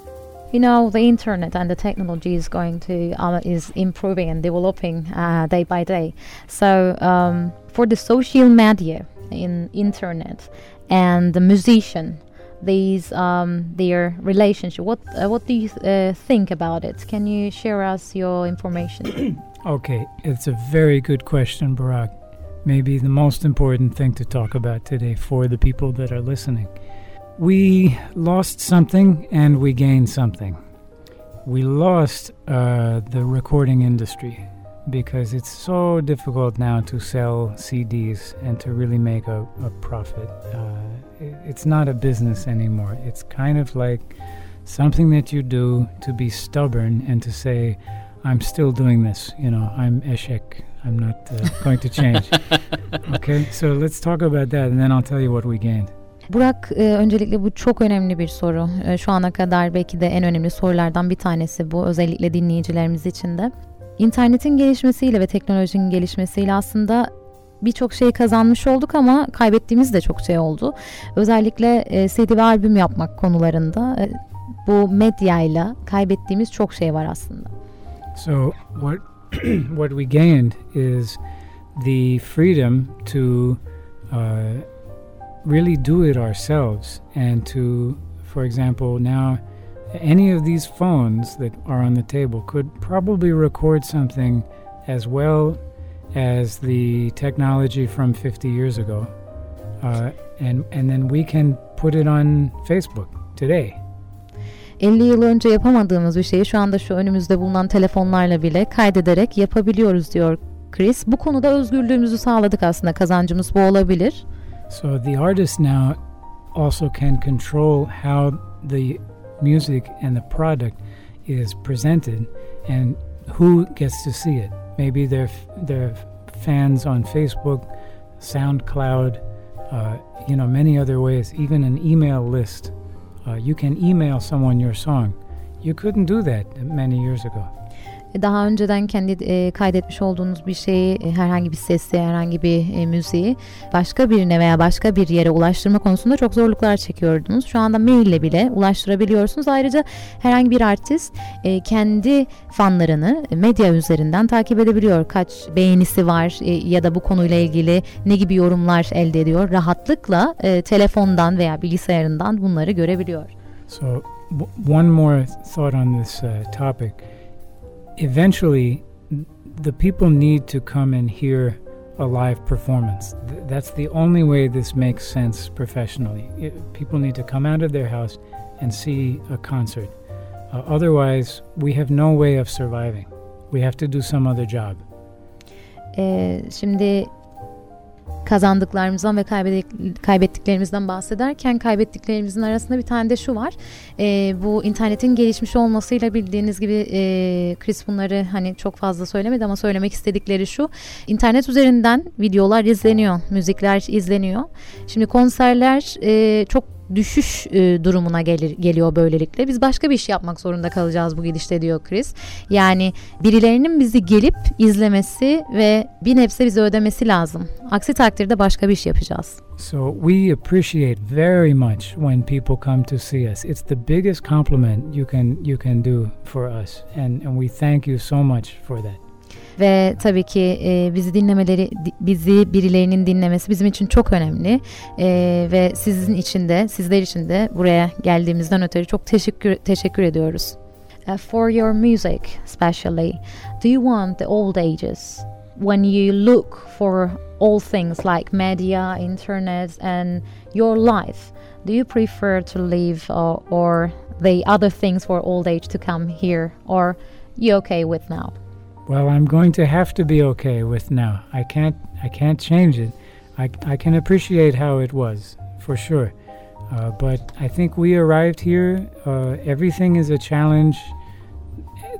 [SPEAKER 2] You know, the internet and the technology is going to uh, is improving and developing uh, day by day. So um, for the social media in internet and the musician, these um, their relationship. What uh, what do you uh, think about it? Can you share us your information?
[SPEAKER 4] Okay, it's a very good question, Barack. Maybe the most important thing to talk about today for the people that are listening. We lost something and we gained something. We lost uh, the recording industry because it's so difficult now to sell CDs and to really make a, a profit. Uh, it- it's not a business anymore. It's kind of like something that you do to be stubborn and to say, I'm still doing this. You know, I'm Eshek. I'm not uh, going to change. okay, so let's talk about that and then I'll tell you what we gained.
[SPEAKER 2] Burak e, öncelikle bu çok önemli bir soru. E, şu ana kadar belki de en önemli sorulardan bir tanesi bu özellikle dinleyicilerimiz için de. İnternetin gelişmesiyle ve teknolojinin gelişmesiyle aslında birçok şey kazanmış olduk ama kaybettiğimiz de çok şey oldu. Özellikle e, CD ve albüm yapmak konularında e, bu medyayla kaybettiğimiz çok şey var aslında.
[SPEAKER 4] So what what we gained is the freedom to uh, really do it ourselves and to, for example, now any of these phones that are on the table could probably record something as well as the technology from 50 years ago, uh, and and then we can put it on Facebook today.
[SPEAKER 2] 50 yıl önce yapamadığımız bir şeyi şu anda şu önümüzde bulunan telefonlarla bile kaydederek yapabiliyoruz diyor Chris. Bu konuda özgürlüğümüzü sağladık aslında kazancımız bu olabilir.
[SPEAKER 4] So the artist now also can control how the music and the product is presented and who gets to see it. Maybe they're they're fans on Facebook, SoundCloud, uh, you know, many other ways. Even an email list. Uh, you can email someone your song. You couldn't do that many years ago.
[SPEAKER 2] Daha önceden kendi e, kaydetmiş olduğunuz bir şeyi, e, herhangi bir sesi, herhangi bir e, müziği başka birine veya başka bir yere ulaştırma konusunda çok zorluklar çekiyordunuz. Şu anda maille bile ulaştırabiliyorsunuz. Ayrıca herhangi bir artist e, kendi fanlarını medya üzerinden takip edebiliyor. Kaç beğenisi var e, ya da bu konuyla ilgili ne gibi yorumlar elde ediyor. Rahatlıkla e, telefondan veya bilgisayarından bunları görebiliyor.
[SPEAKER 4] So, one more thought on this uh, topic. Eventually, the people need to come and hear a live performance. That's the only way this makes sense professionally. I- people need to come out of their house and see a concert. Uh, otherwise, we have no way of surviving. We have to do some other job.
[SPEAKER 2] Ee, şimdi kazandıklarımızdan ve kaybettiklerimizden bahsederken kaybettiklerimizin arasında bir tane de şu var. Ee, bu internetin gelişmiş olmasıyla bildiğiniz gibi e, Chris bunları hani çok fazla söylemedi ama söylemek istedikleri şu. İnternet üzerinden videolar izleniyor, müzikler izleniyor. Şimdi konserler e, çok düşüş e, durumuna gelir, geliyor böylelikle. Biz başka bir iş yapmak zorunda kalacağız bu gidişte diyor Chris. Yani birilerinin bizi gelip izlemesi ve bir nebze bizi ödemesi lazım. Aksi takdirde başka bir iş yapacağız.
[SPEAKER 4] So we appreciate very much when people come to see us. It's the biggest compliment you can you can do for us, and and we thank you so much for that.
[SPEAKER 2] Ve tabii ki e, bizi dinlemeleri, bizi birilerinin dinlemesi bizim için çok önemli. E, ve sizin için de, sizler için de buraya geldiğimizden ötürü çok teşekkür teşekkür ediyoruz. Uh, for your music, especially, do you want the old ages? When you look for all things like media, internet, and your life, do you prefer to live or, or the other things for old age to come here, or you okay with now?
[SPEAKER 4] Well, I'm going to have to be okay with now. I can't I can't change it. I, I can appreciate how it was, for sure. Uh, but I think we arrived here. Uh, everything is a challenge.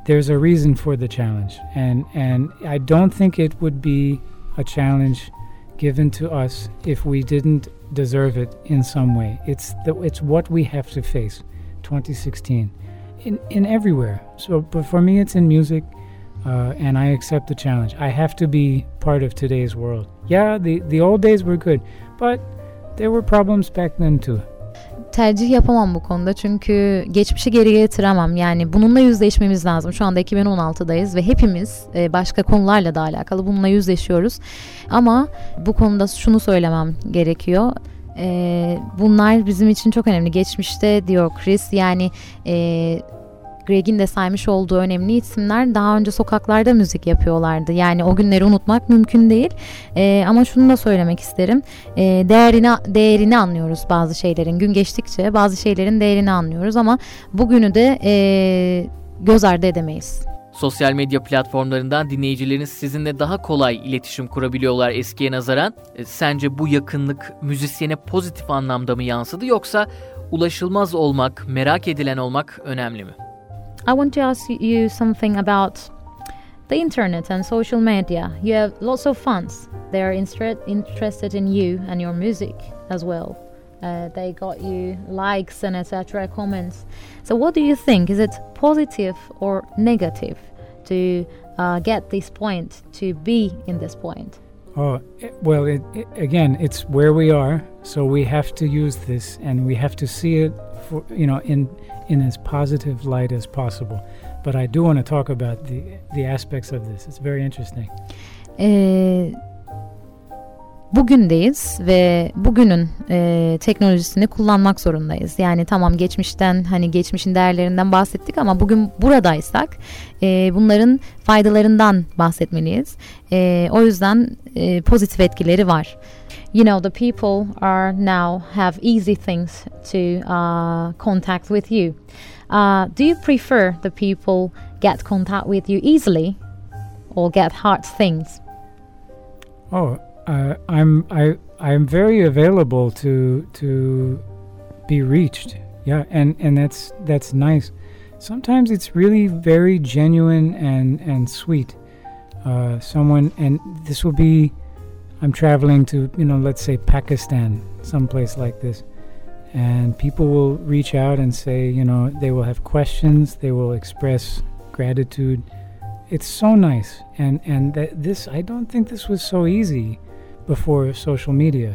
[SPEAKER 4] There's a reason for the challenge, and and I don't think it would be a challenge given to us if we didn't deserve it in some way. It's the, it's what we have to face. 2016, in in everywhere. So, but for me, it's in music uh, and I accept the challenge. I have to be part of today's world. Yeah, the, the old days were good, but there were problems back then too.
[SPEAKER 2] tercih yapamam bu konuda çünkü geçmişi geriye getiremem. Yani bununla yüzleşmemiz lazım. Şu anda 2016'dayız ve hepimiz e, başka konularla da alakalı bununla yüzleşiyoruz. Ama bu konuda şunu söylemem gerekiyor. E, bunlar bizim için çok önemli. Geçmişte diyor Chris yani e, Greg'in de saymış olduğu önemli isimler daha önce sokaklarda müzik yapıyorlardı. Yani o günleri unutmak mümkün değil. E, ama şunu da söylemek isterim. E, değerini değerini anlıyoruz bazı şeylerin. Gün geçtikçe bazı şeylerin değerini anlıyoruz ama bugünü de e, göz ardı edemeyiz.
[SPEAKER 1] Sosyal medya platformlarından dinleyicileriniz sizinle daha kolay iletişim kurabiliyorlar eskiye nazaran. E, sence bu yakınlık müzisyene pozitif anlamda mı yansıdı yoksa ulaşılmaz olmak, merak edilen olmak önemli mi?
[SPEAKER 2] I want to ask you something about the internet and social media. You have lots of fans. They are interested in you and your music as well. Uh, they got you likes and etc. comments. So, what do you think? Is it positive or negative to uh, get this point to be in this point?
[SPEAKER 4] Oh eh, well, it, it, again, it's where we are, so we have to use this, and we have to see it, for you know, in in as positive light as possible. But I do want to talk about the the aspects of this. It's very interesting.
[SPEAKER 2] Ee, bugündeyiz ve bugünün e, teknolojisini kullanmak zorundayız. Yani tamam geçmişten hani geçmişin değerlerinden bahsettik ama bugün buradaysak e, bunların faydalarından bahsetmeliyiz. E, o yüzden e, pozitif etkileri var. you know the people are now have easy things to uh, contact with you uh, do you prefer the people get contact with you easily or get hard things
[SPEAKER 4] oh i'm i i'm very available to to be reached. Yeah and and that's that's nice. Sometimes it's really very genuine and and sweet. Uh, someone and this will be I'm traveling to, you know, let's say Pakistan, someplace like this, and people will reach out and say, you know, they will have questions, they will express gratitude. It's so nice, and and that this I don't think this was so easy before social media.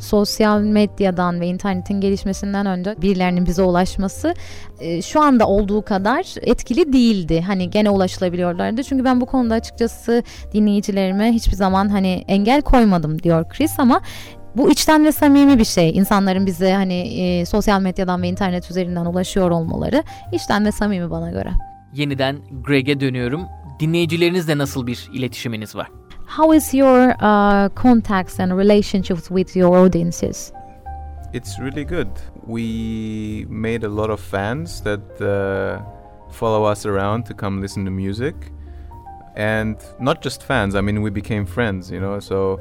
[SPEAKER 2] sosyal medyadan ve internetin gelişmesinden önce birilerinin bize ulaşması e, şu anda olduğu kadar etkili değildi. Hani gene ulaşılabiliyorlardı. Çünkü ben bu konuda açıkçası dinleyicilerime hiçbir zaman hani engel koymadım diyor Chris ama bu içten ve samimi bir şey. İnsanların bize hani e, sosyal medyadan ve internet üzerinden ulaşıyor olmaları içten ve samimi bana göre.
[SPEAKER 1] Yeniden Greg'e dönüyorum. Dinleyicilerinizle nasıl bir iletişiminiz var?
[SPEAKER 2] How is your uh, contacts and relationships with your audiences?
[SPEAKER 3] It's really good. We made a lot of fans that uh, follow us around to come listen to music. And not just fans, I mean, we became friends, you know, so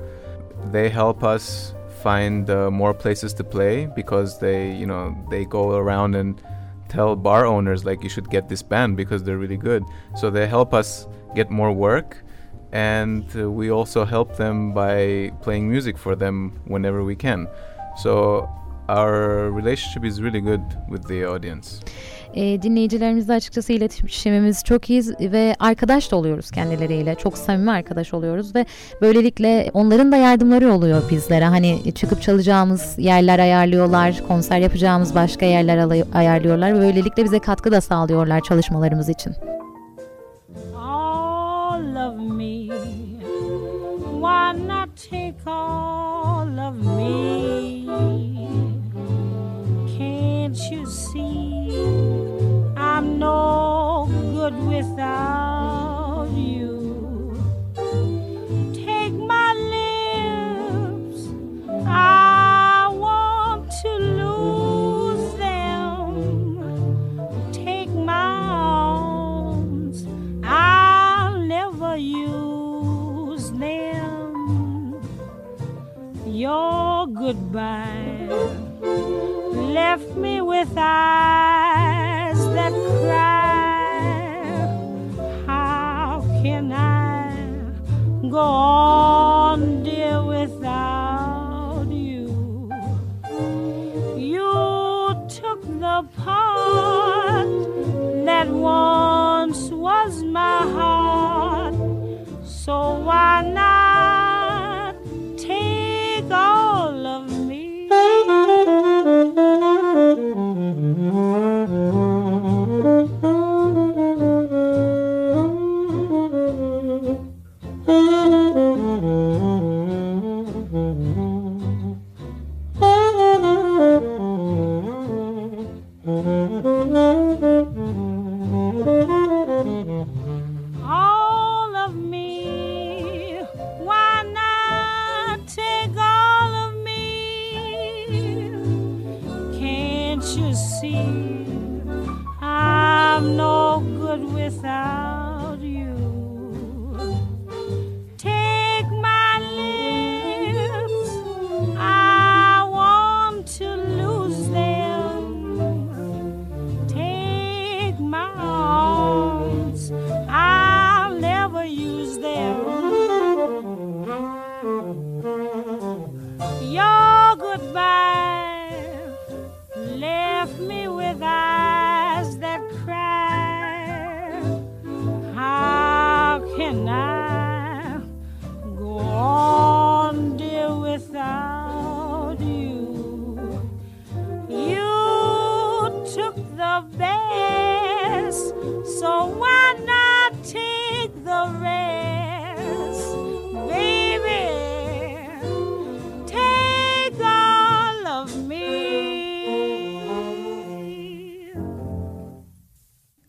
[SPEAKER 3] they help us find uh, more places to play because they, you know, they go around and tell bar owners, like, you should get this band because they're really good. So they help us get more work and we also help them by playing music for them whenever we can. So our relationship is really good with the audience.
[SPEAKER 5] E, dinleyicilerimizle açıkçası iletişimimiz çok iyi ve arkadaş da oluyoruz kendileriyle. Çok samimi arkadaş oluyoruz ve böylelikle onların da yardımları oluyor bizlere. Hani çıkıp çalacağımız yerler ayarlıyorlar, konser yapacağımız başka yerler ayarlıyorlar böylelikle bize katkı da sağlıyorlar çalışmalarımız için. Take all of me? Can't you see? I'm no good without you. Take my lips, I Your goodbye left me with eyes that cry. How can I go on, dear, without you? You took the part that once was my heart, so why not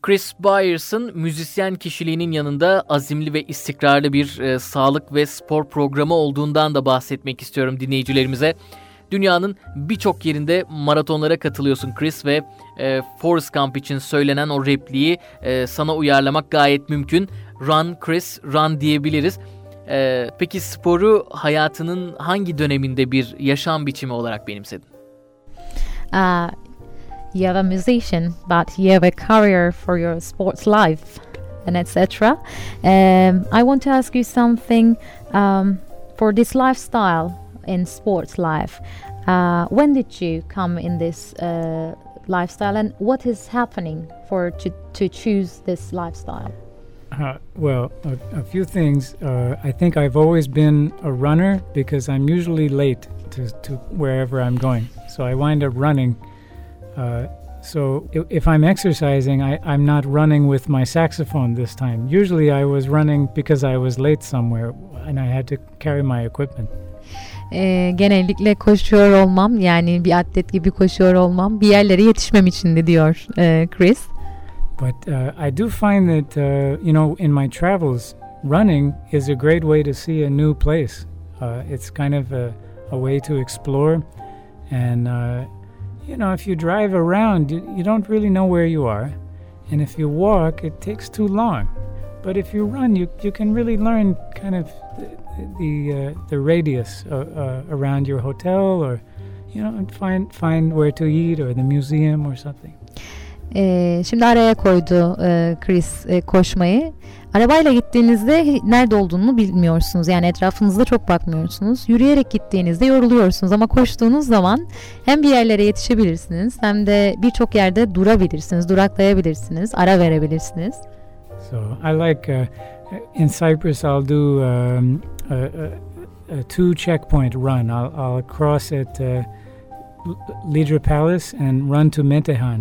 [SPEAKER 1] Chris Byers'ın müzisyen kişiliğinin yanında azimli ve istikrarlı bir e, sağlık ve spor programı olduğundan da bahsetmek istiyorum dinleyicilerimize. Dünyanın birçok yerinde maratonlara katılıyorsun Chris ve e, Forrest Gump için söylenen o repliği e, sana uyarlamak gayet mümkün. Run Chris, run diyebiliriz. E, peki sporu hayatının hangi döneminde bir yaşam biçimi olarak benimsedin?
[SPEAKER 5] Uh, you have a musician, but you have a career for your sports life, and etc. Um, I want to ask you something um, for this lifestyle in sports life. Uh, when did you come in this uh, lifestyle, and what is happening for to to choose this lifestyle?
[SPEAKER 4] Uh, well, a, a few things. Uh, I think I've always been a runner because I'm usually late to, to wherever I'm going. So I wind up running. Uh, so if, if I'm exercising, I, I'm not running with my saxophone this time. Usually I was running because I was late somewhere and I had to carry my equipment.
[SPEAKER 5] Ee, genellikle koşuyor olmam yani bir atlet gibi koşuyor olmam bir yerlere yetişmem içindi diyor e, Chris.
[SPEAKER 4] But uh, I do find that, uh, you know, in my travels, running is a great way to see a new place. Uh, it's kind of a, a way to explore. And, uh, you know, if you drive around, you, you don't really know where you are. And if you walk, it takes too long. But if you run, you, you can really learn kind of the, the, uh, the radius uh, uh, around your hotel or, you know, find, find where to eat or the museum or something.
[SPEAKER 2] E, şimdi araya koydu e, Chris e, koşmayı. Arabayla gittiğinizde nerede olduğunu bilmiyorsunuz. Yani etrafınızda çok bakmıyorsunuz. Yürüyerek gittiğinizde yoruluyorsunuz ama koştuğunuz zaman hem bir yerlere yetişebilirsiniz hem de birçok yerde durabilirsiniz, duraklayabilirsiniz, ara verebilirsiniz.
[SPEAKER 4] So I like uh, in Cyprus I'll do um, a, a, a two checkpoint run. I'll, I'll cross at uh, Lidra Palace and run to Metehan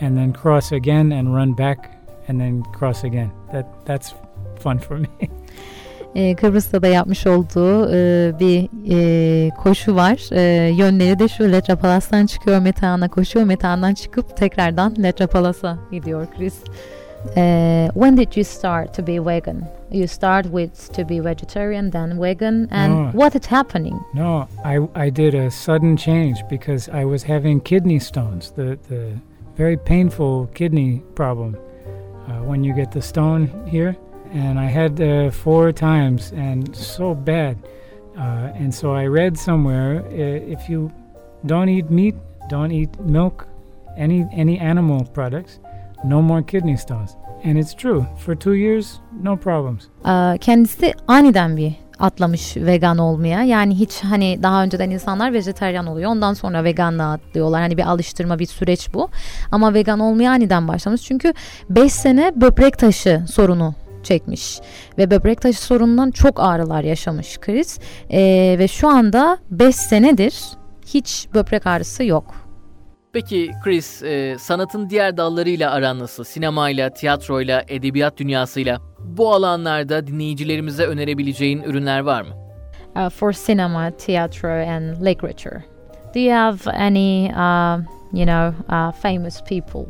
[SPEAKER 4] and then cross again and run back and then cross again. That that's fun for me.
[SPEAKER 2] Ee, Kıbrıs'ta da yapmış olduğu e, bir e, koşu var. E, yönleri de şu Letra Palas'tan çıkıyor Metehan'a koşuyor. Metehan'dan çıkıp tekrardan Letra Palas'a gidiyor Chris. Uh, when did you start to be vegan? You start with to be vegetarian, then vegan, and
[SPEAKER 4] No.
[SPEAKER 2] what is happening?
[SPEAKER 4] No, I I did a sudden change because I was having kidney stones. The the very painful kidney problem uh, when you get the stone here, and I had uh, four times and so bad. Uh, and so I read somewhere uh, if you don't eat meat, don't eat milk, any any animal products, no more kidney stones. And it's true. For two years, no problems.
[SPEAKER 2] Ee, kendisi aniden bir atlamış vegan olmaya. Yani hiç hani daha önceden insanlar vejeteryan oluyor. Ondan sonra veganlığa atlıyorlar. Hani bir alıştırma bir süreç bu. Ama vegan olmaya aniden başlamış. Çünkü 5 sene böbrek taşı sorunu çekmiş ve böbrek taşı sorunundan çok ağrılar yaşamış Chris Ee, ve şu anda 5 senedir hiç böbrek ağrısı yok.
[SPEAKER 1] Peki Chris, e, sanatın diğer dallarıyla aran nasıl? Sinemayla, tiyatroyla, edebiyat dünyasıyla bu alanlarda dinleyicilerimize önerebileceğin ürünler var mı?
[SPEAKER 2] uh, for cinema, theater, and literature. Do you have any, uh, you know, uh, famous people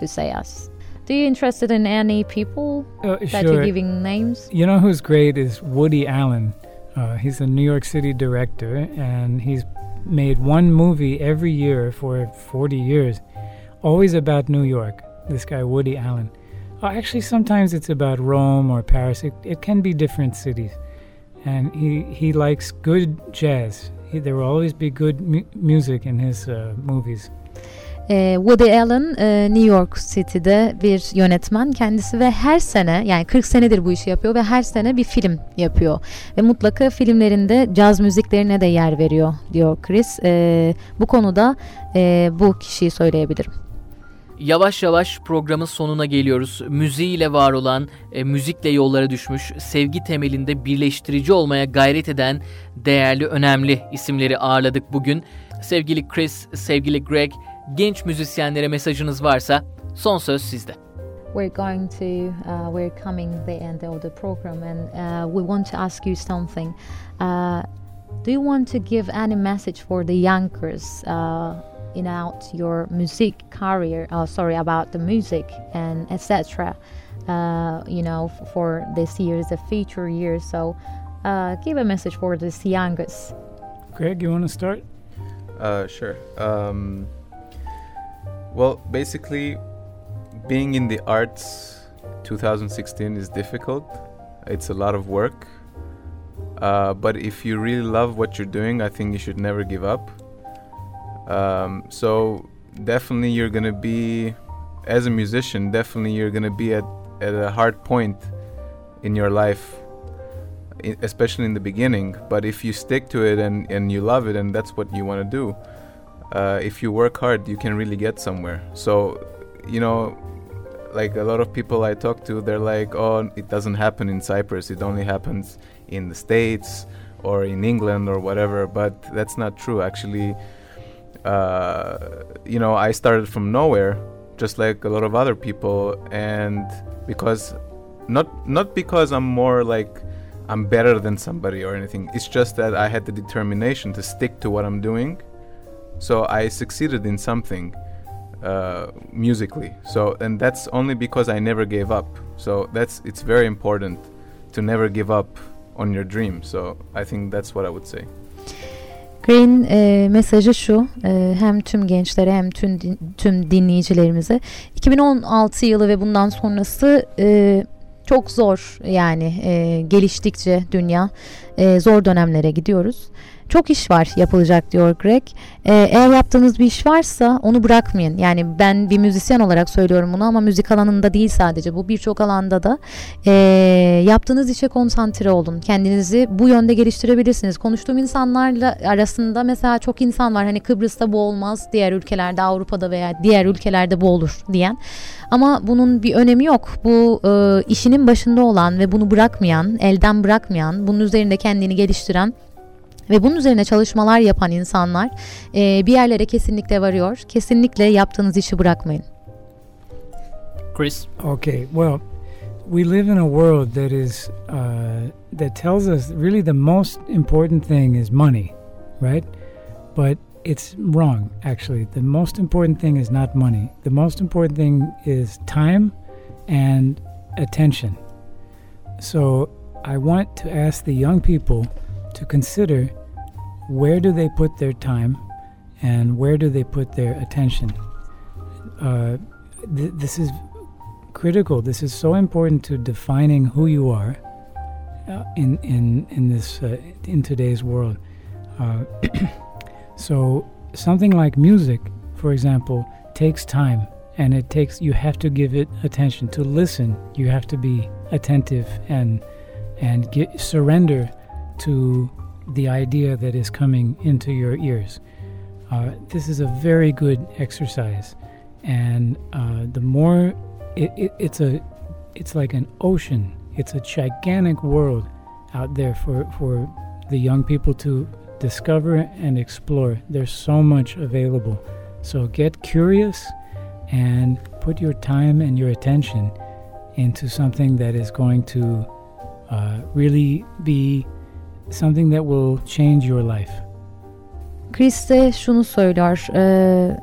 [SPEAKER 2] to say us? Do you interested in any people
[SPEAKER 4] Uh,
[SPEAKER 2] that
[SPEAKER 4] sure.
[SPEAKER 2] you're giving names?
[SPEAKER 4] You know who's great is Woody Allen. Uh, he's a New York City director, and he's made one movie every year for 40 years, always about New York. This guy, Woody Allen. Uh, actually, sometimes it's about Rome or Paris. It, it can be different cities. And he, he likes good jazz. He, there will always be good mu- music in his uh, movies.
[SPEAKER 2] Ee, Woody Allen e, New York City'de bir yönetmen kendisi ve her sene yani 40 senedir bu işi yapıyor ve her sene bir film yapıyor ve mutlaka filmlerinde caz müziklerine de yer veriyor diyor Chris. Ee, bu konuda e, bu kişiyi söyleyebilirim.
[SPEAKER 1] Yavaş yavaş programın sonuna geliyoruz. Müziğiyle var olan, e, müzikle yollara düşmüş, sevgi temelinde birleştirici olmaya gayret eden değerli, önemli isimleri ağırladık bugün. Sevgili Chris, sevgili Greg, genç müzisyenlere mesajınız varsa son söz sizde.
[SPEAKER 2] We're going to, uh, we're coming the end of the program, and uh, we want to ask you something. Uh, do you want to give any message for the youngers in out your music career? Uh, sorry, about the music and etc. Uh, you know, f- for this year's the future years. So, uh, give a message for these youngers.
[SPEAKER 4] Greg, you want to start?
[SPEAKER 3] Uh, sure. Um, well, basically, being in the arts 2016 is difficult. It's a lot of work. Uh, but if you really love what you're doing, I think you should never give up. Um, so definitely, you're gonna be, as a musician, definitely you're gonna be at, at a hard point in your life especially in the beginning. But if you stick to it and, and you love it and that's what you want to do, uh, if you work hard, you can really get somewhere. So, you know, like a lot of people I talk to, they're like, oh, it doesn't happen in Cyprus, it only happens in the States or in England or whatever. But that's not true. Actually, uh, you know, I started from nowhere, just like a lot of other people, and because not not because I'm more like I'm better than somebody or anything. It's just that I had the determination to stick to what I'm doing. So I succeeded in something uh, musically. So and that's only because I never gave up. So that's it's very important to never give up on your dream. So I think that's what I would say.
[SPEAKER 2] Green e, mesajı şu e, hem tüm gençlere hem tüm, tüm dinleyicilerimize 2016 yılı ve bundan sonrası e, çok zor yani e, geliştikçe dünya e, zor dönemlere gidiyoruz. Çok iş var yapılacak diyor Greg. Ee, eğer yaptığınız bir iş varsa onu bırakmayın. Yani ben bir müzisyen olarak söylüyorum bunu ama müzik alanında değil sadece. Bu birçok alanda da e, yaptığınız işe konsantre olun. Kendinizi bu yönde geliştirebilirsiniz. Konuştuğum insanlarla arasında mesela çok insan var. Hani Kıbrıs'ta bu olmaz, diğer ülkelerde, Avrupa'da veya diğer ülkelerde bu olur diyen. Ama bunun bir önemi yok. Bu e, işinin başında olan ve bunu bırakmayan, elden bırakmayan, bunun üzerinde kendini geliştiren ve bunun üzerine çalışmalar yapan insanlar e, bir yerlere kesinlikle varıyor. Kesinlikle yaptığınız işi bırakmayın.
[SPEAKER 1] Chris?
[SPEAKER 4] Okay, well, we live in a world that is uh, that tells us really the most important thing is money, right? But it's wrong. Actually, the most important thing is not money. The most important thing is time and attention. So I want to ask the young people to consider where do they put their time and where do they put their attention. Uh, th- this is critical. This is so important to defining who you are uh, in in in this uh, in today's world. Uh, so something like music, for example, takes time, and it takes you have to give it attention to listen. You have to be attentive and and get, surrender to the idea that is coming into your ears. Uh, this is a very good exercise, and uh, the more it, it, it's a it's like an ocean. It's a gigantic world out there for for the young people to discover and explore. There's so much available. So get curious and put your time and your attention into something that is going to uh, really be something that will change your life.
[SPEAKER 2] Chris de şunu söylüyor. E,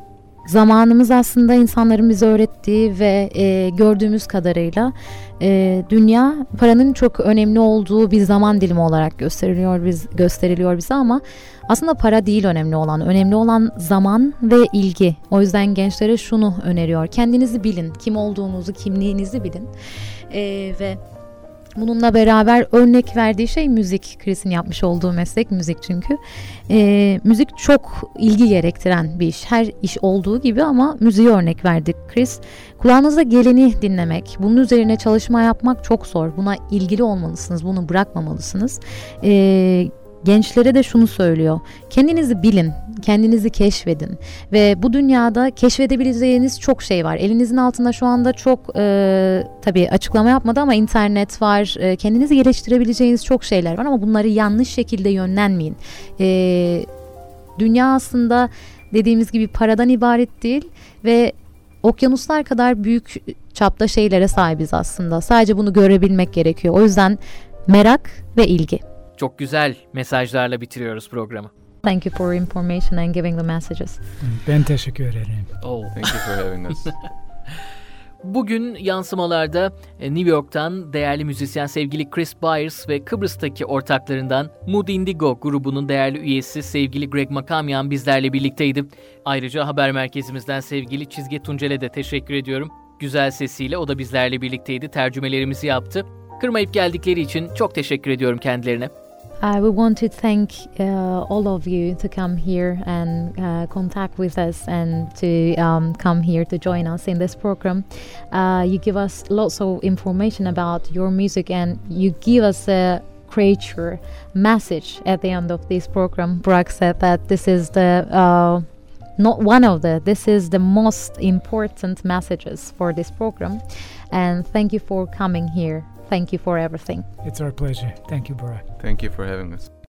[SPEAKER 2] zamanımız aslında insanların bize öğrettiği ve e, gördüğümüz kadarıyla e, dünya paranın çok önemli olduğu bir zaman dilimi olarak gösteriliyor biz gösteriliyor bize ama aslında para değil önemli olan. Önemli olan zaman ve ilgi. O yüzden gençlere şunu öneriyor. Kendinizi bilin. Kim olduğunuzu, kimliğinizi bilin. E, ve Bununla beraber örnek verdiği şey müzik. Chris'in yapmış olduğu meslek müzik çünkü. E, müzik çok ilgi gerektiren bir iş. Her iş olduğu gibi ama müziği örnek verdik Chris. Kulağınıza geleni dinlemek, bunun üzerine çalışma yapmak çok zor. Buna ilgili olmalısınız, bunu bırakmamalısınız. E, gençlere de şunu söylüyor. Kendinizi bilin, kendinizi keşfedin ve bu dünyada keşfedebileceğiniz çok şey var. Elinizin altında şu anda çok e, tabii açıklama yapmadı ama internet var. E, kendinizi geliştirebileceğiniz çok şeyler var ama bunları yanlış şekilde yönlenmeyin. E, dünya aslında dediğimiz gibi paradan ibaret değil ve okyanuslar kadar büyük çapta şeylere sahibiz aslında. Sadece bunu görebilmek gerekiyor. O yüzden merak ve ilgi.
[SPEAKER 1] Çok güzel mesajlarla bitiriyoruz programı.
[SPEAKER 2] Thank you for information and giving the messages.
[SPEAKER 4] Ben teşekkür ederim.
[SPEAKER 1] Oh.
[SPEAKER 3] Thank you for having us.
[SPEAKER 1] Bugün yansımalarda e, New York'tan değerli müzisyen sevgili Chris Byers ve Kıbrıs'taki ortaklarından Mood Indigo grubunun değerli üyesi sevgili Greg Makamyan bizlerle birlikteydi. Ayrıca haber merkezimizden sevgili Çizge Tuncel'e de teşekkür ediyorum. Güzel sesiyle o da bizlerle birlikteydi, tercümelerimizi yaptı. Kırmayıp geldikleri için çok teşekkür ediyorum kendilerine.
[SPEAKER 2] Uh, we want to thank uh, all of you to come here and uh, contact with us and to um, come here to join us in this program. Uh, you give us lots of information about your music and you give us a creature message at the end of this program. Brock said that this is the uh, not one of the this is the most important messages for this program and thank you for coming here Thank you for everything.
[SPEAKER 4] It's our pleasure. Thank you, Barack.
[SPEAKER 3] Thank you for having us.